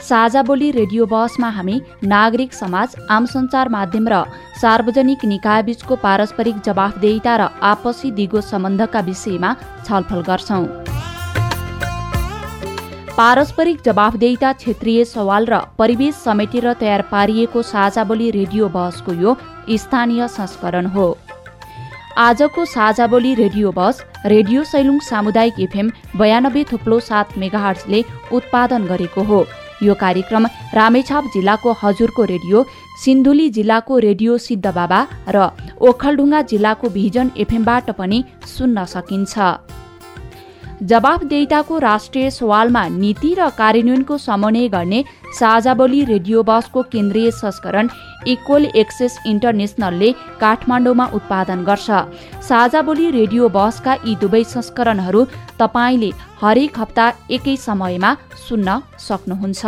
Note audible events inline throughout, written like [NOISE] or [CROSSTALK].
साझा बोली रेडियो बसमा हामी नागरिक समाज आम सञ्चार माध्यम र सार्वजनिक निकायबीचको पारस्परिक जवाफदेहिता र आपसी दिगो सम्बन्धका विषयमा छलफल गर्छौं। पारस्परिक जवाफदेहिता क्षेत्रीय सवाल र परिवेश समेटेर तयार पारिएको साझा बोली रेडियो बहसको यो स्थानीय संस्करण हो। आजको साझा बोली रेडियो बस रेडियो सैलुङ सामुदायिक एफएम बयानब्बे थुप्लो सात मेगाहर्सले उत्पादन गरेको हो। यो कार्यक्रम रामेछाप जिल्लाको हजुरको रेडियो सिन्धुली जिल्लाको रेडियो सिद्धबाबा र ओखलढुङ्गा जिल्लाको भिजन एफएमबाट पनि सुन्न सकिन्छ। जवाफदेहिताको राष्ट्रिय सवालमा नीति र कार्यान्वयनको समन्वय गर्ने साझा बोली रेडियो बसको केन्द्रीय संस्करण इक्वल एक्सेस इन्टरनेसनलले काठमाडौँमा उत्पादन गर्छ। साझा बोली रेडियो बसका यी दुवै संस्करणहरू तपाईँले हरेक हप्ता एकै समयमा सुन्न सक्नुहुन्छ।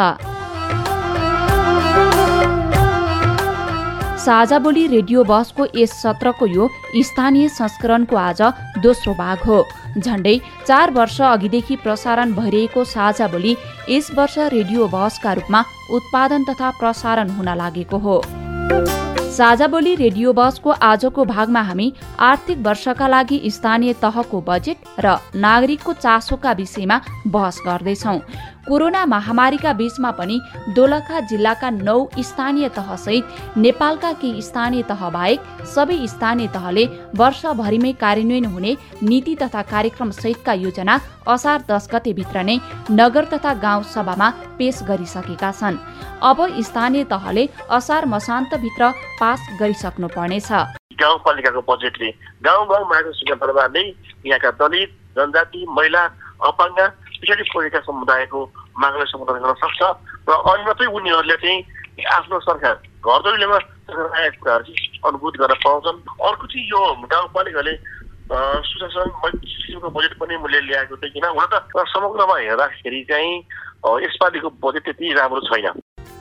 साझा बोली रेडियो बसको यस सत्रको यो स्थानीय संस्करणको आज दोस्रो भाग हो। झण्डै चार वर्ष अघिदेखि प्रसारण भइरहेको साझा बोली यस वर्ष रेडियो बसका रूपमा उत्पादन तथा प्रसारण हुन लागेको हो। साझा बोली रेडियो बसको आजको भागमा हामी आर्थिक वर्षका लागि स्थानीय तहको बजेट र नागरिकको चासोका विषयमा बहस गर्दैछौ। कोरोना महामारीका बीचमा पनि दोलखा जिल्लाका नौ स्थानीय तहसहित नेपालका केही स्थानीय तह बाहेक सबै स्थानीय तहले वर्षभरिमै कार्यान्वयन हुने नीति तथा कार्यक्रम सहितका योजना असार दस गतेभित्र नै नगर तथा गाउँ सभामा पेश गरिसकेका छन्। अब स्थानीय तहले असार मसान्तभित्र पास गरिसक्नु पर्नेछ गाउँपालिकाको बजेटले गाउँ गाउँमा यहाँका दलित जनजाति महिला अपाङ्ग पछाडि परेका समुदायको मागलाई सम्बोधन गर्न सक्छ र अनि मात्रै उनीहरूले चाहिँ आफ्नो सरकार घर दैलोमा आएको कुराहरू चाहिँ अनुभूत गर्न पाउँछन् अर्को चाहिँ यो गाउँपालिकाले सुशासन किसिमको बजेट पनि मैले ल्याएको थिएँ किन हुन त समग्रमा हेर्दाखेरि चाहिँ यसपालिको बजेट त्यति राम्रो छैन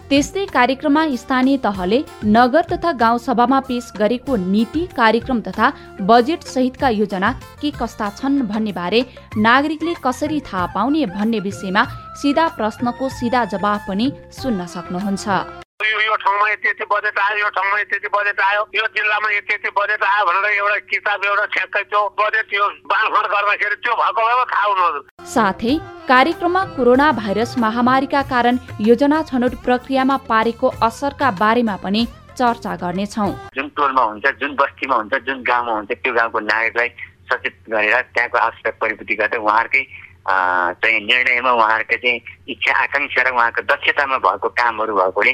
त्यस्तै कार्यक्रममा स्थानीय तहले नगर तथा गाउँसभामा पेश गरेको नीति कार्यक्रम तथा बजेट सहितका योजना के कस्ता छन् भन्ने बारे नागरिकले कसरी थाहा पाउने भन्ने विषयमा सिधा प्रश्नको सिधा जवाब पनि सुन्न सक्नुहुन्छ। ठाउँमा यति यति बजेट आयो यो ठाउँमा यति यति बजेट आयो यो जिल्लामा यति यति बजेट आयो भनेर एउटा किताब एउटा ठ्याक्कै त्यो बजेट यो बाँडफाँड गर्दाखेरि त्यो भएको भए थाहा हुनु साथै कार्यक्रममा कोरोना भाइरस महामारीका कारण योजना छनौट प्रक्रियामा पारेको असरका बारेमा पनि चर्चा गर्नेछौ। जुन टोलमा हुन्छ जुन बस्तीमा हुन्छ जुन गाउँमा हुन्छ त्यो गाउँको नागरिकलाई सचेत गरेर त्यहाँको आवश्यक परिपूर्ति गर्दै उहाँहरूकै चाहिँ निर्णयमा उहाँहरूको चाहिँ इच्छा आकाङ्क्षा र उहाँको दक्षतामा भएको कामहरू भएकोले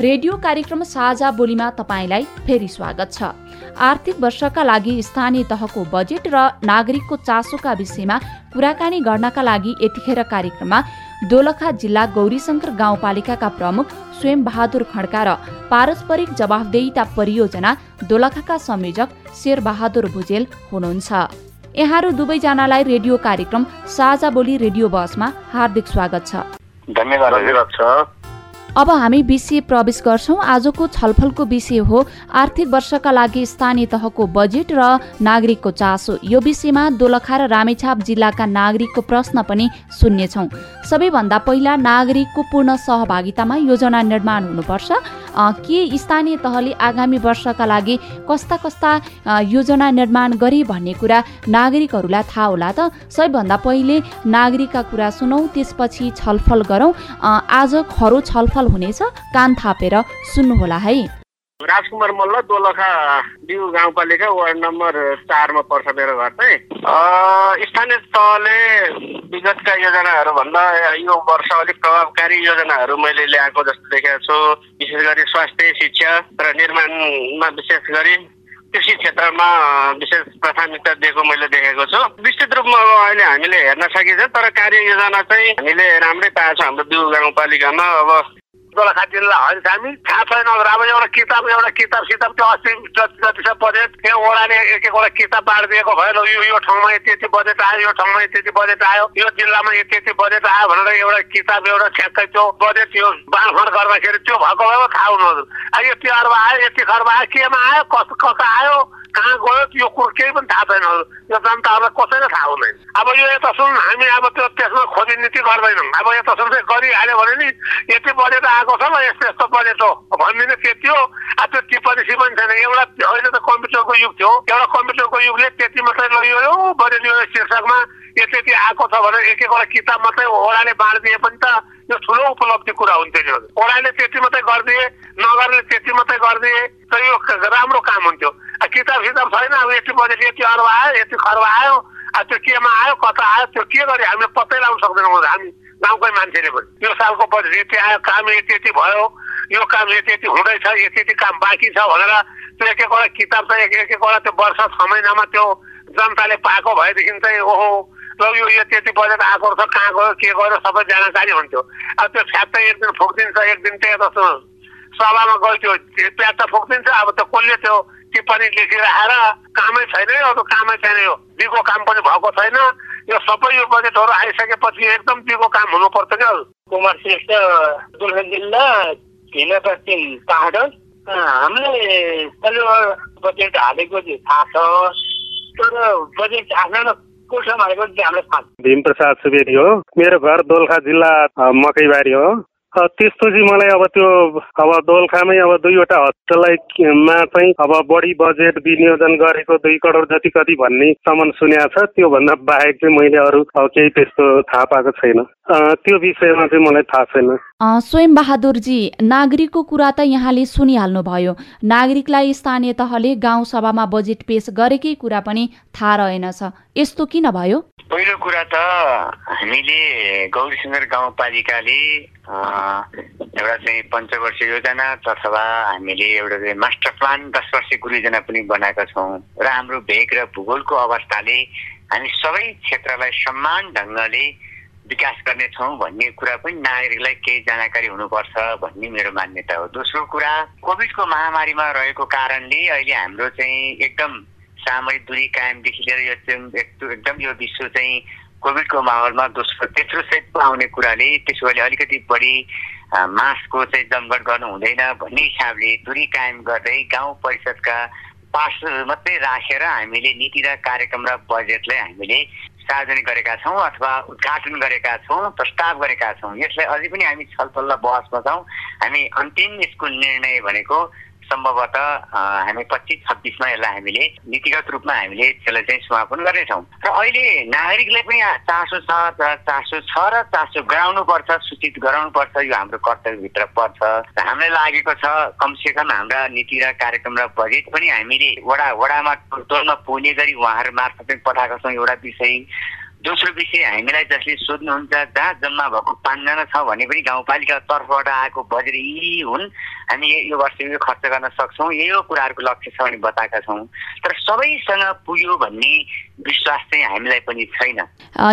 रेडियो कार्यक्रम साझा बोलीमा तपाईँलाई फेरि स्वागत छ। आर्थिक वर्षका लागि स्थानीय तहको बजेट र नागरिकको चासोका विषयमा कुराकानी गर्नका लागि यतिखेर कार्यक्रममा दोलखा जिल्ला गौरीशङ्कर गाउँपालिकाका प्रमुख स्वयं बहादुर खड्का र पारस्परिक जवाफदेहिता परियोजना दोलखाका संयोजक शेर बहादुर भुजेल हुनुहुन्छ। यहाँहरू दुवैजनालाई रेडियो कार्यक्रम साझा बोली रेडियो बसमा हार्दिक स्वागत छ। धन्यवाद छ। अब हामी विषय प्रवेश गर्छौँ। आजको छलफलको विषय हो आर्थिक वर्षका लागि स्थानीय तहको बजेट र नागरिकको चासो। यो विषयमा दोलखा र रामेछाप जिल्लाका नागरिकको प्रश्न पनि सुन्नेछौँ। सबैभन्दा पहिला नागरिकको पूर्ण सहभागितामा योजना निर्माण हुनुपर्छ। के स्थानीय तहले आगामी वर्षका लागि कस्ता कस्ता योजना निर्माण गरे भन्ने कुरा नागरिकहरूलाई थाहा होला त? सबैभन्दा पहिले नागरिकका कुरा सुनौ त्यसपछि छलफल गरौँ। आज खरो छलफल हुनेछ कान थापेर सुन्नुहोला है। राजकुमार मल्ल दोलखा बिउ गाउँपालिका वार्ड नम्बर चारमा पर्छ मेरो घर चाहिँ। स्थानीय तहले विगतका योजनाहरू भन्दा यो वर्ष अलिक प्रभावकारी योजनाहरू मैले ल्याएको जस्तो देखेको छु। विशेष गरी स्वास्थ्य शिक्षा र निर्माणमा विशेष गरी कृषि क्षेत्रमा विशेष प्राथमिकता दिएको मैले देखेको छु। विस्तृत रूपमा अहिले हामीले हेर्न सकिन्छ तर कार्य योजना चाहिँ हामीले राम्रै पाएको छ हाम्रो बिउ गाउँपालिकामा। अब दोलखा जिल्ला होइन हामी थाहा छैन अब एउटा किताब एउटा किताब सिताब त्यो अस्ति जति जति छ बजेट त्यहाँ वडाले एक एकवटा किताब बाँडिदिएको भयो यो यो ठाउँमा यति यति बजेट आयो यो ठाउँमा यति यति बजेट आयो यो जिल्लामा यति यति बजेट आयो भनेर एउटा किताब एउटा ठ्याक्कै त्यो बजेट यो बाँडफाँड गर्दाखेरि त्यो भएको भए थाहा हुनु यति अर्ब आयो यति खर्ब आयो केमा आयो कस्तो कता आयो कहाँ गयो यो कुरो केही पनि थाहा छैन यो जनताहरूलाई कसैलाई थाहा हुँदैन अब यो यता सुन हामी अब त्यो त्यसमा खोजी नीति गर्दैनौँ अब यता सुन चाहिँ गरिहाल्यो भने नि यति बजेट आएको छ ल यस्तो यस्तो बजेट भनिदिने त्यति हो अब त्यो टिप्पणी सिपनी छैन एउटा अहिले त कम्प्युटरको युग थियो एउटा कम्प्युटरको युगले त्यति मात्रै लगियो बजेट यो शीर्षकमा यति यति आएको छ भने एक एकवटा किताब मात्रै ओडाले बाँडिदिए पनि त यो ठुलो उपलब्धि कुरा हुन्थ्यो नि ओडाले त्यति मात्रै गरिदिए नगरले त्यति मात्रै गरिदिए त यो राम्रो काम हुन्थ्यो किताब सिताब छैन अब यति बजेट यति अर्ब आयो यति खर्ब आयो त्यो केमा आयो कता आयो त्यो के गरे हामीले पत्तै लगाउन सक्दैनौँ हामी गाउँकै मान्छेले पनि यो सालको बजेट यति आयो काम यति यति भयो यो काम यति यति हुँदैछ यति यति काम बाँकी छ भनेर त्यो एक एकवटा किताब चाहिँ एक एक एकवटा त्यो वर्ष छ महिनामा त्यो जनताले पाएको भएदेखि चाहिँ ओहो ल यो यति यति बजेट आएको छ कहाँ गयो के गयो सबै जानकारी हुन्थ्यो। अब त्यो फ्याक्ट एक दिन फुकिदिन्छ एक दिन त्यहाँ सभामा गयो त्यो प्याज त फुकिदिन्छ अब त्यो कसले त्यो टिप्पणी लेखिराखेर कामै छैन अब कामै छैन यो दिगो काम पनि भएको छैन। यो सबै यो बजेटहरू आइसकेपछि एकदम दिगो काम हुनुपर्छ क्या कुमार श्रेष्ठ दुर्गा जिल्ला भिना पश्चिम पहाड हामीले बजेट हालेको चाहिँ थाहा छ तर बजेट हाल्न ठाउँमा हालेको हामीलाई थाहा भीमप्रसाद सुवेदी हो। मेरो घर दोलखा जिल्ला मकैबारी हो। त्यस्तो चाहिँ मलाई अब त्यो अब दोलखामै अब दुईवटा हस्पिटललाई चाहिँ अब बढी बजेट विनियोजन गरेको दुई करोड जति कति भन्नेसम्म सुनेको छ त्योभन्दा बाहेक चाहिँ मैले अरू केही त्यस्तो थाहा पाएको छैन। त्यो विषयमा चाहिँ मलाई थाहा छैन। स्वयं बहादुरजी नागरिकको कुरा त यहाँले सुनिहाल्नु भयो नागरिकलाई स्थानीय तहले गाउँ सभामा बजेट पेश गरेकै कुरा पनि थाहा रहेनछ। यस्तो किन भयो? पहिलो कुरा त हामीले गौरीसुन्दर गाउँपालिकाले एउटा चाहिँ पञ्चवर्ष योजना अथवा हामीले एउटा चाहिँ मास्टर प्लान दस वर्ष योजना पनि बनाएका छौँ। र हाम्रो भेग र भूगोलको अवस्थाले हामी सबै क्षेत्रलाई समान ढङ्गले विकास गर्नेछौँ भन्ने कुरा पनि नागरिकलाई केही जानकारी हुनुपर्छ भन्ने मेरो मान्यता हो। दोस्रो कुरा कोभिडको महामारीमा रहेको कारणले अहिले हाम्रो चाहिँ एकदम सामूहिक दूरी कायमदेखि लिएर यो चाहिँ एकदम यो विश्व चाहिँ कोभिडको माहौलमा दोस्रो तेस्रो सेटमा आउने कुराले त्यसो भए अलिकति बढी मास्कको चाहिँ जमघट गर्नु हुँदैन भन्ने हिसाबले दूरी कायम गर्दै गाउँ परिषदका पास मात्रै राखेर हामीले नीति र कार्यक्रम र बजेटलाई हामीले सार्वजनिक गरेका छौँ अथवा उद्घाटन गरेका छौँ प्रस्ताव गरेका छौँ। यसलाई अझै पनि हामी छलफल र बहसमा छौँ। हामी अन्तिम यसको निर्णय भनेको सम्भवतः हामी पच्चिस छब्बिसमा यसलाई हामीले नीतिगत रूपमा हामीले त्यसलाई चाहिँ समापन गर्नेछौँ। र अहिले नागरिकलाई पनि चासो छ र चासो छ र चासो गराउनुपर्छ सूचित गराउनुपर्छ यो हाम्रो कर्तव्यभित्र पर्छ। हामीलाई लागेको छ कमसेकम हाम्रा नीति र कार्यक्रम र बजेट पनि हामीले वडा वडामा टोलमा पुग्ने गरी उहाँहरू मार्फत पनि पठाएका छौँ। एउटा विषय दोस्रो विषय हामीलाई जसले सोध्नुहुन्छ जहाँ जम्मा भएको पाँचजना छ भने पनि गाउँपालिका तर्फबाट आएको बजेट यी हुन्। हामी यो वर्ष यो खर्च गर्न सक्छौँ। यही हो कुराहरूको लक्ष्य छ भने बताएका छौँ। तर सबैसँग पुग्यो भन्ने विश्वास चाहिँ हामीलाई पनि छैन।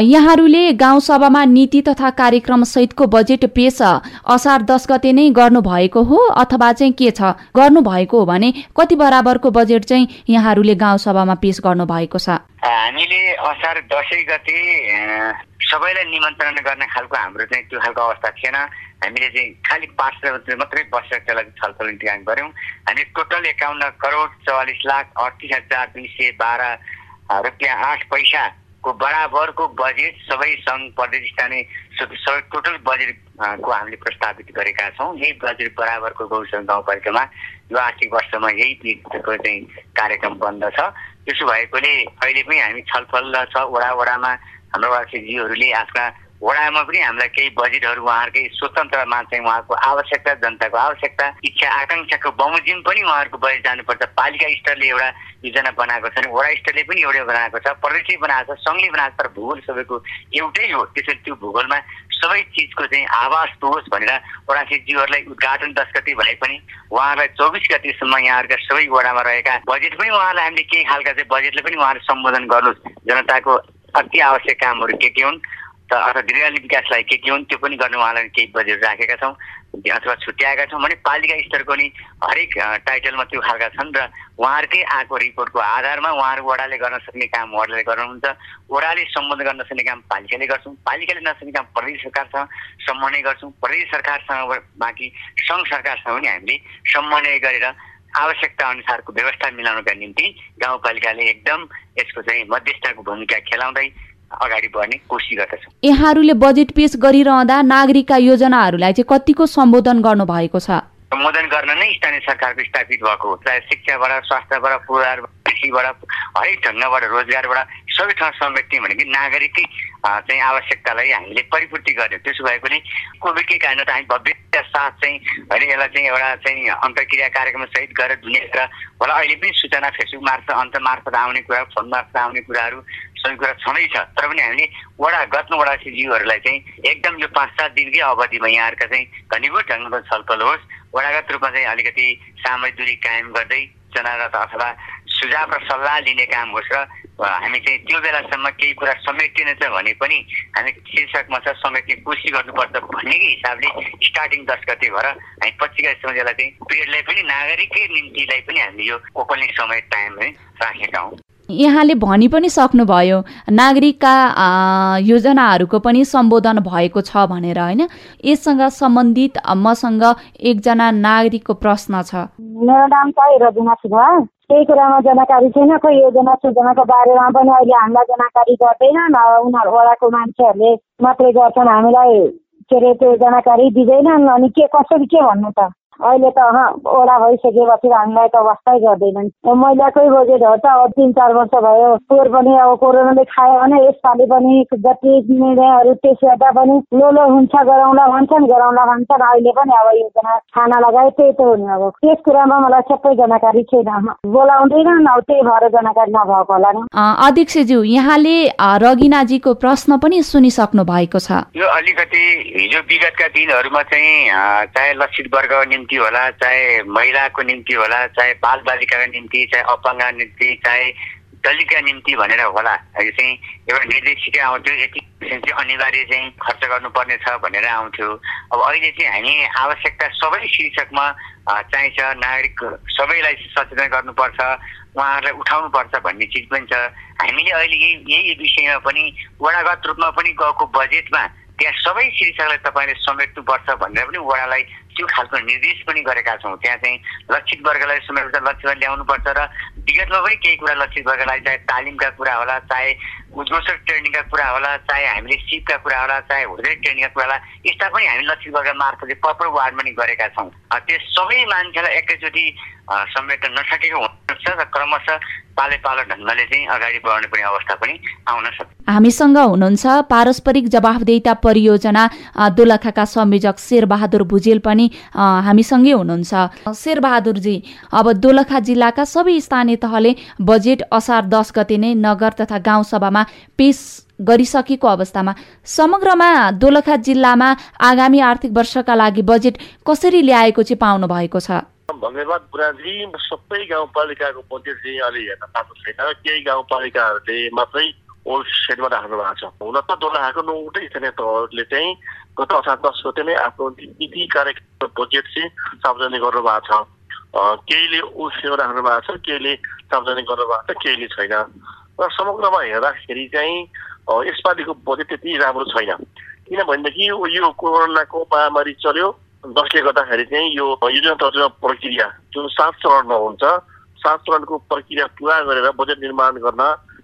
यहाँहरूले गाउँसभामा नीति तथा कार्यक्रम सहितको बजेट पेश असार दस गते नै गर्नु भएको हो अथवा चाहिँ के छ? गर्नु भएको हो भने कति बराबरको बजेट चाहिँ यहाँहरूले गाउँसभामा पेश गर्नु भएको छ? हामीले असार दसैँ गते सबैलाई निमन्त्रण गर्ने खालको हाम्रो चाहिँ त्यो खालको अवस्था थिएन। हामीले चाहिँ खालि पाँच मात्रै बसेर त्यसलाई छलफल इन्तजाम गऱ्यौँ। हामी टोटल एकाउन्न करोड चौवालिस लाख अडतिस हजार दुई सय बाह्र रुपियाँ आठ पैसा को बराबरको बजेट सबै सङ्घ प्रदेश स्थानीय टोटल बजेट को हामीले प्रस्तावित गरेका छौँ। यही बजेट बराबरको गौसङ्घ गाउँपालिकामा यो आर्थिक वर्षमा यही चाहिँ कार्यक्रम बन्द छ। त्यसो भएकोले अहिले पनि हामी छलफल छ वडा वडामा हाम्रो वासीजीहरूले आफ्ना वडामा पनि हामीलाई केही बजेटहरू उहाँहरूकै स्वतन्त्रमा चाहिँ उहाँको आवश्यकता जनताको आवश्यकता इच्छा आकाङ्क्षाको बमोजिम पनि उहाँहरूको बजेट जानुपर्छ। पालिका स्तरले एउटा योजना बनाएको छ वडा स्तरले पनि एउटै बनाएको छ प्रदेशले बनाएको छ सङ्घले बनाएको छ तर भूगोल सबैको एउटै हो। त्यसरी त्यो भूगोलमा सबै चिजको चाहिँ आवास पुगोस् भनेर वडासीजीहरूलाई उद्घाटन दस गति भए पनि उहाँहरूलाई चौबिस गतिसम्म यहाँहरूका सबै वडामा रहेका बजेट पनि उहाँलाई हामीले केही खालका चाहिँ बजेटले पनि उहाँहरू सम्बोधन गर्नुहोस्। जनताको अति आवश्यक कामहरू के के हुन् त अथवा दीर्घकालीन विकासलाई के के हुन् त्यो पनि गर्न उहाँलाई केही बजेट राखेका छौँ। अथवा छुट्याएका छौँ भने पालिका स्तरको नि हरेक टाइटलमा त्यो खालका छन् र उहाँहरूकै आएको रिपोर्टको आधारमा उहाँहरू वडाले गर्न सक्ने काम वडाले गर्नुहुन्छ। वडाले सम्बोधन गर्न सक्ने काम पालिकाले गर्छौँ। पालिकाले नसक्ने काम प्रदेश सरकारसँग समन्वय गर्छौँ। प्रदेश सरकारसँग बाँकी सङ्घ सरकारसँग पनि हामीले समन्वय गरेर आवश्यकता अनुसारको व्यवस्था मिलाउनका निम्ति गाउँपालिकाले एकदम यसको चाहिँ मध्यस्थको भूमिका खेलाउँदै अगाडि बढ्ने कोसिस गर्दछौँ। यहाँहरूले बजेट पेश गरिरहँदा नागरिकका योजनाहरूलाई चाहिँ कतिको सम्बोधन गर्नुभएको छ? सम्बोधन गर्न नै स्थानीय सरकारको स्थापित भएको हो। चाहे शिक्षाबाट स्वास्थ्यबाट पुरार कृषिबाट हरेक ढङ्गबाट रोजगारबाट सबै ठाउँ समेट्ने भनेको नागरिकै चाहिँ आवश्यकतालाई हामीले परिपूर्ति गर्यो। त्यसो भएकोले कोभिडकै कारण त हामी भव्य साथ चाहिँ अहिले यसलाई चाहिँ एउटा चाहिँ अन्तर्क्रिया कार्यक्रम सहित गरेर दुनियाँका होला। अहिले पनि सूचना फेसबुक मार्फत अन्त मार्फत आउने कुरा फोन मार्फत आउने कुराहरू सबै कुरा छँदैछ तर पनि हामीले वडा गत वडा सिजीहरूलाई चाहिँ एकदम यो पाँच सात दिनकै अवधिमा यहाँहरूका चाहिँ घनीभूत ढङ्गको छलफल होस्। वडागत रूपमा चाहिँ अलिकति सामूहिक दूरी कायम गर्दै जनारत अथवा सुझाव र सल्लाह लिने काम होस् र हामी चाहिँ त्यो बेलासम्म केही कुरा समेटिनेछ भने पनि हामी शीर्षकमा छ समेट्ने कोसिस गर्नुपर्छ भन्नेकै हिसाबले स्टार्टिङ दस गते भएर हामी गतेसम्म यसलाई चाहिँ पिरियडलाई पनि नागरिककै निम्तिलाई पनि हामीले यो ओपनिङ समय टाइम राखेका हौँ। यहाँले भनि पनि सक्नुभयो नागरिकका योजनाहरूको पनि सम्बोधन भएको छ भनेर होइन? यससँग सम्बन्धित मसँग एकजना नागरिकको प्रश्न छ। मेरो नाम छ रबिना सुब्बा केही कुरामा जानकारी छैन खोइ योजना सूचनाको बारेमा पनि अहिले हामीलाई जानकारी गर्दैन उनीहरू वडाको मान्छेहरूले मात्रै गर्छन् हामीलाई के अरे त्यो जानकारी दिँदैनन्। अनि के कसरी के भन्नु त? अहिले त ओडा भइसकेपछि हामीलाई त अवस्थै गर्दैनन्। महिलाकै बजेटहरू त अब तिन चार वर्ष भयो। पोहोर पनि अब कोरोनाले खायो भने यसपालि पनि जति निर्णयहरू त्यस गर्दा पनि लो लो हुन्छ गराउँला भन्छन् गराउँला भन्छन्। अहिले पनि अब योजना खाना लगाए त्यही त हुने अब। त्यस कुरामा मलाई सबै जानकारी छैन। बोलाउँदैनन् अब त्यही भएर जानकारी नभएको होला नि। अध्यक्षज्यू यहाँले रगिनाजीको प्रश्न पनि सुनिसक्नु भएको छ। यो अलिकति हिजो विगतका दिनहरूमा चाहिँ चाहे लक्षित वर्ग निम्ति होला चाहे महिलाको निम्ति होला चाहे बाल बालिकाको निम्ति चाहे अपाङ्ग निम्ति चाहे दलितका निम्ति भनेर होला। यो चाहिँ एउटा निर्देशिका आउँथ्यो यति चाहिँ अनिवार्य चाहिँ खर्च गर्नुपर्ने छ भनेर आउँथ्यो अब अहिले चाहिँ हामी आवश्यकता सबै शीर्षकमा चाहिन्छ नागरिक सबैलाई सचेतन गर्नुपर्छ उहाँहरूलाई उठाउनुपर्छ भन्ने चिज पनि छ। हामीले अहिले यही यही विषयमा पनि वडागत रूपमा पनि गएको बजेटमा त्यहाँ सबै शीर्षकलाई तपाईँले समेट्नुपर्छ भनेर पनि वडालाई त्यो खालको निर्देश पनि गरेका छौँ। त्यहाँ चाहिँ लक्षित वर्गलाई समेट्छ लक्षित ल्याउनुपर्छ र विगतमा पनि केही कुरा लक्षित वर्गलाई चाहे तालिमका कुरा होला चाहे उद्घोषक ट्रेनिङका कुरा होला चाहे हामीले सिपका कुरा होला चाहे होटेल ट्रेनिङका कुरा होला यस्ता पनि हामी लक्षित वर्ग मार्फत प्रपर वार्डमा नि गरेका छौँ। त्यो सबै मान्छेलाई एकैचोटि समेट्न नसकेको हुनसक्छ र क्रमशः पाले पालो ढङ्गले चाहिँ अगाडि बढ्ने पनि अवस्था पनि आउन सक्छ। हामीसँग हुनुहुन्छ पारस्परिक जवाफदेता परियोजना दोलखाका संयोजक शेरबहादुर भुजेल पनि हामीसँगै हुनुहुन्छ। शेरबहादुरजी अब दोलखा जिल्लाका सबै स्थानीय तहले बजेट असार दस गते नै नगर तथा गाउँसभामा पेश गरिसकेको अवस्थामा समग्रमा दोलखा जिल्लामा आगामी आर्थिक वर्षका लागि बजेट कसरी ल्याएको चाहिँ पाउनु भएको छ? धन्यवाद बुढाजी सबै गाउँपालिकाको बजेट चाहिँ अलि हेर्न पाएको छैन। केही गाउँपालिकाहरूले मात्रै ओल्ड सेटमा राख्नु भएको छ। हुन त दोलखाको नौवटै स्थानीय तहहरूले चाहिँ। गत असार दस गते नै आफ्नो नीति कार्यक्रम बजेट चाहिँ सार्वजनिक गर्नुभएको छ। केहीले सेटमा राख्नु भएको छ केहीले सार्वजनिक गर्नुभएको छ केहीले छैन। र समग्रमा हेर्दाखेरि चाहिँ यसपालिको बजेट त्यति राम्रो छैन। किनभनेदेखि यो कोरोनाको महामारी चल्यो जसले गर्दाखेरि चाहिँ यो योजना तर्जुमा प्रक्रिया जुन सात चरणमा हुन्छ सात चरणको प्रक्रिया पुरा गरेर बजेट निर्माण गर्न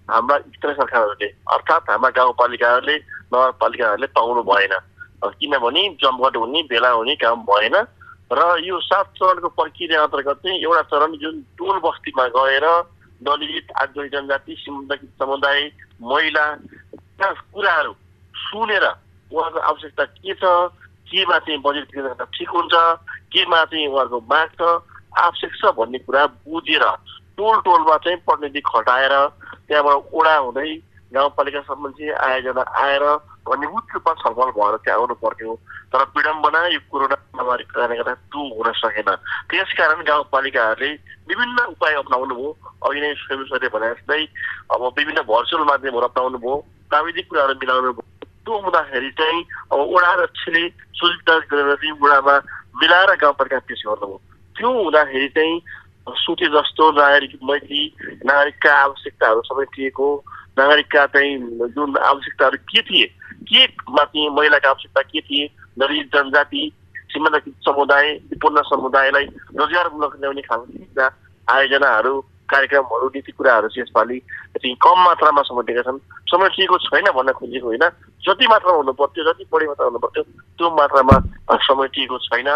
हाम्रा स्थानीय सरकारहरूले अर्थात् हाम्रा गाउँपालिकाहरूले नगरपालिकाहरूले पाउनु भएन। किनभने जमघट हुने बेला हुने काम भएन। र यो सात चरणको प्रक्रिया अन्तर्गत चाहिँ एउटा चरण जुन टोल बस्तीमा गएर दलित आदिवासी जनजाति सीमान्तकृत समुदाय महिला कुराहरू सुनेर उहाँको आवश्यकता के छ केमा चाहिँ बजेट ठिक हुन्छ केमा चाहिँ उहाँहरूको माग छ आवश्यक छ भन्ने कुरा बुझेर टोल टोलमा चाहिँ प्रतिनिधि खटाएर त्यहाँबाट ओडा हुँदै गाउँपालिकासम्म चाहिँ आयोजना आएर घनीभूत रूपमा छलफल भएर चाहिँ आउनु पर्थ्यो तर विडम्बना यो कोरोना महामारीको कारणले गर्दा त्यो हुन सकेन त्यसकारण गाउँपालिकाहरूले विभिन्न उपाय अप्नाउनु भयो अघि नै स्वयंसरले भने जस्तै अब विभिन्न भर्चुअल माध्यमहरू अप्नाउनु भयो प्राविधिक कुराहरू मिलाउनु भयो त्यो हुँदाखेरि चाहिँ अब ओडा अध्यक्षले सुजिता गरेर चाहिँ ओडामा मिलाएर गाउँपालिका पेस गर्नुभयो त्यो हुँदाखेरि चाहिँ सुते जस्तो नागरिक मैत्री नागरिकका आवश्यकताहरू सबै टिएको नागरिकका चाहिँ जुन आवश्यकताहरू के थिए? के माथि महिलाका आवश्यकता के थिए? दलित जनजाति सीमान्तकृत समुदाय विपन्न समुदायलाई रोजगारमूलक ल्याउने खालका आयोजनाहरू कार्यक्रमहरू नीति कुराहरू चाहिँ यसपालि चाहिँ कम मात्रामा समेटेका छन्। समेटिएको छैन भन्न खोजेको होइन। जति मात्रामा हुनु पर्थ्यो जति बढी मात्रा हुनु पर्थ्यो त्यो मात्रामा समेटिएको छैन।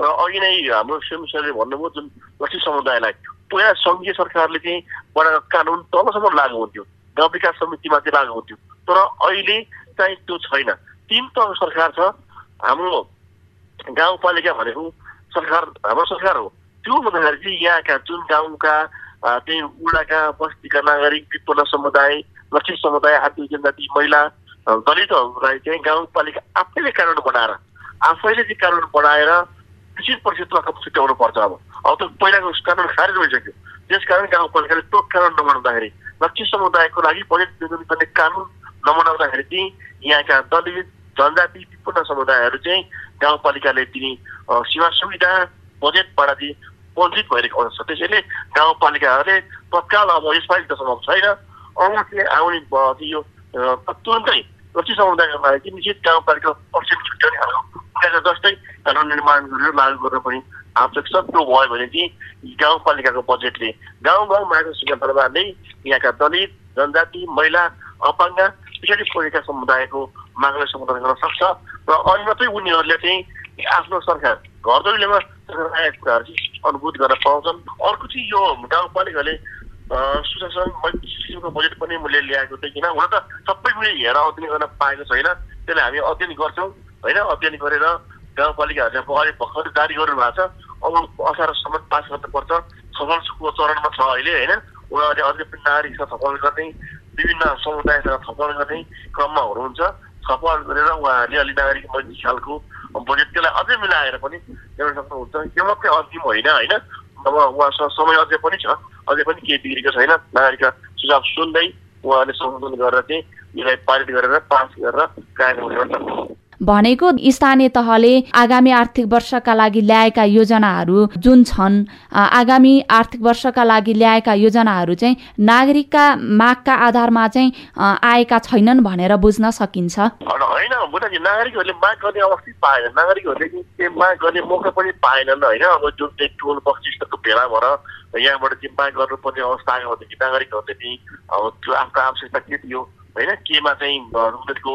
र अघि नै हाम्रो स्वयंसेवकले भन्नुभयो जुन लक्ष्मी समुदायलाई पहिला सङ्घीय सरकारले चाहिँ बनाएको कानुन तलसम्म लागु हुन्थ्यो। गाउँ विकास समितिमा चाहिँ लागु हुन्थ्यो। तर अहिले चाहिँ त्यो छैन। तिन तहको सरकार छ। हाम्रो गाउँपालिका भनेको सरकार हाम्रो सरकार हो। त्यो भन्दाखेरि चाहिँ यहाँका जुन गाउँका त्यही उडाका बस्तीका नागरिक विपन्न समुदाय लक्षित समुदाय आदिवासी जनजाति महिला दलितहरूलाई चाहिँ गाउँपालिका आफैले कानुन बनाएर आफैले चाहिँ कानुन बनाएर निश्चित प्रतिशत रकम छुट्याउनु पर्छ अब। अब त पहिलाको कानुन खारेज भइसक्यो। त्यस कारण गाउँपालिकाले त्यो कानुन नबनाउँदाखेरि लक्षित समुदायको लागि बजेट गर्ने कानुन नबनाउँदाखेरि चाहिँ यहाँका दलित जनजाति विपन्न समुदायहरू चाहिँ गाउँपालिकाले दिने सेवा सुविधा बजेटबाट चाहिँ वञ्चित भइरहेको हुन्छ त्यसैले गाउँपालिकाहरूले तत्काल अब यसपालि त सम्भव छैन आउने आउने यो तुरन्तै लक्षित समुदायको लागि निश्चित गाउँपालिका पर्सेन्ट छुट्याउने खालको जस्तै कानुन निर्माण गरेर लागू गर्न पनि आवश्यक त्यो भयो भने चाहिँ गाउँपालिकाको बजेटले गाउँ गाउँ माटो सिकान्तरबारले यहाँका दलित जनजाति महिला अपाङ्ग पछाडि परेका समुदायको मागलाई समाधान गर्न सक्छ र अनि मात्रै उनीहरूले चाहिँ आफ्नो सरकार घर दैलोमा आएका कुराहरू चाहिँ अनुभूत गर्न पाउँछन् अर्को चाहिँ यो गाउँपालिकाले सुशासन किसिमको बजेट पनि मैले ल्याएको थिएँ किन हुन त सबै मैले हेरेर अध्ययन गर्न पाएको छैन त्यसले हामी अध्ययन गर्छौँ होइन अध्ययन गरेर गाउँपालिकाहरूले अहिले भर्खर जारी गर्नु भएको छ। अब असारसम्म पास गर्नुपर्छ छलफलको चरणमा छ अहिले होइन? उनीहरूले अझै पनि नागरिकसँग छलफल गर्ने विभिन्न समुदायसँग छलफल गर्ने क्रममा हुनुहुन्छ छलफल गरेर उहाँहरूले अलि नागरिक मैत्री खालको बजेट त्यसलाई अझै मिलाएर पनि ल्याउन सक्नुहुन्छ। यो मात्रै अन्तिम होइन होइन? अब उहाँसँग समय अझै पनि छ। अझै पनि केही बिग्रेको छैन। नागरिकका सुझाव सुन्दै उहाँहरूले सम्बोधन गरेर चाहिँ यसलाई पारित गरेर पास गरेर गर्न भनेको स्थानीय तहले आगामी आर्थिक वर्षका लागि ल्याएका योजनाहरू जुन छन् आगामी आर्थिक वर्षका लागि ल्याएका योजनाहरू चाहिँ नागरिकका मागका आधारमा चाहिँ आएका छैनन् भनेर बुझ्न सकिन्छ। होइन नागरिकहरूले माग गर्ने अवस्था पाएन। नागरिकहरूले माग गर्ने मौका पनि पाएनन् होइन? अब जुन चाहिँ टोल बक्सिसको भेला यहाँबाट चाहिँ माग गर्नुपर्ने अवस्था आयो भनेदेखि नागरिकहरूले अब त्यो आफ्नो आवश्यकता के थियो? होइन केमा चाहिँ उनीहरूको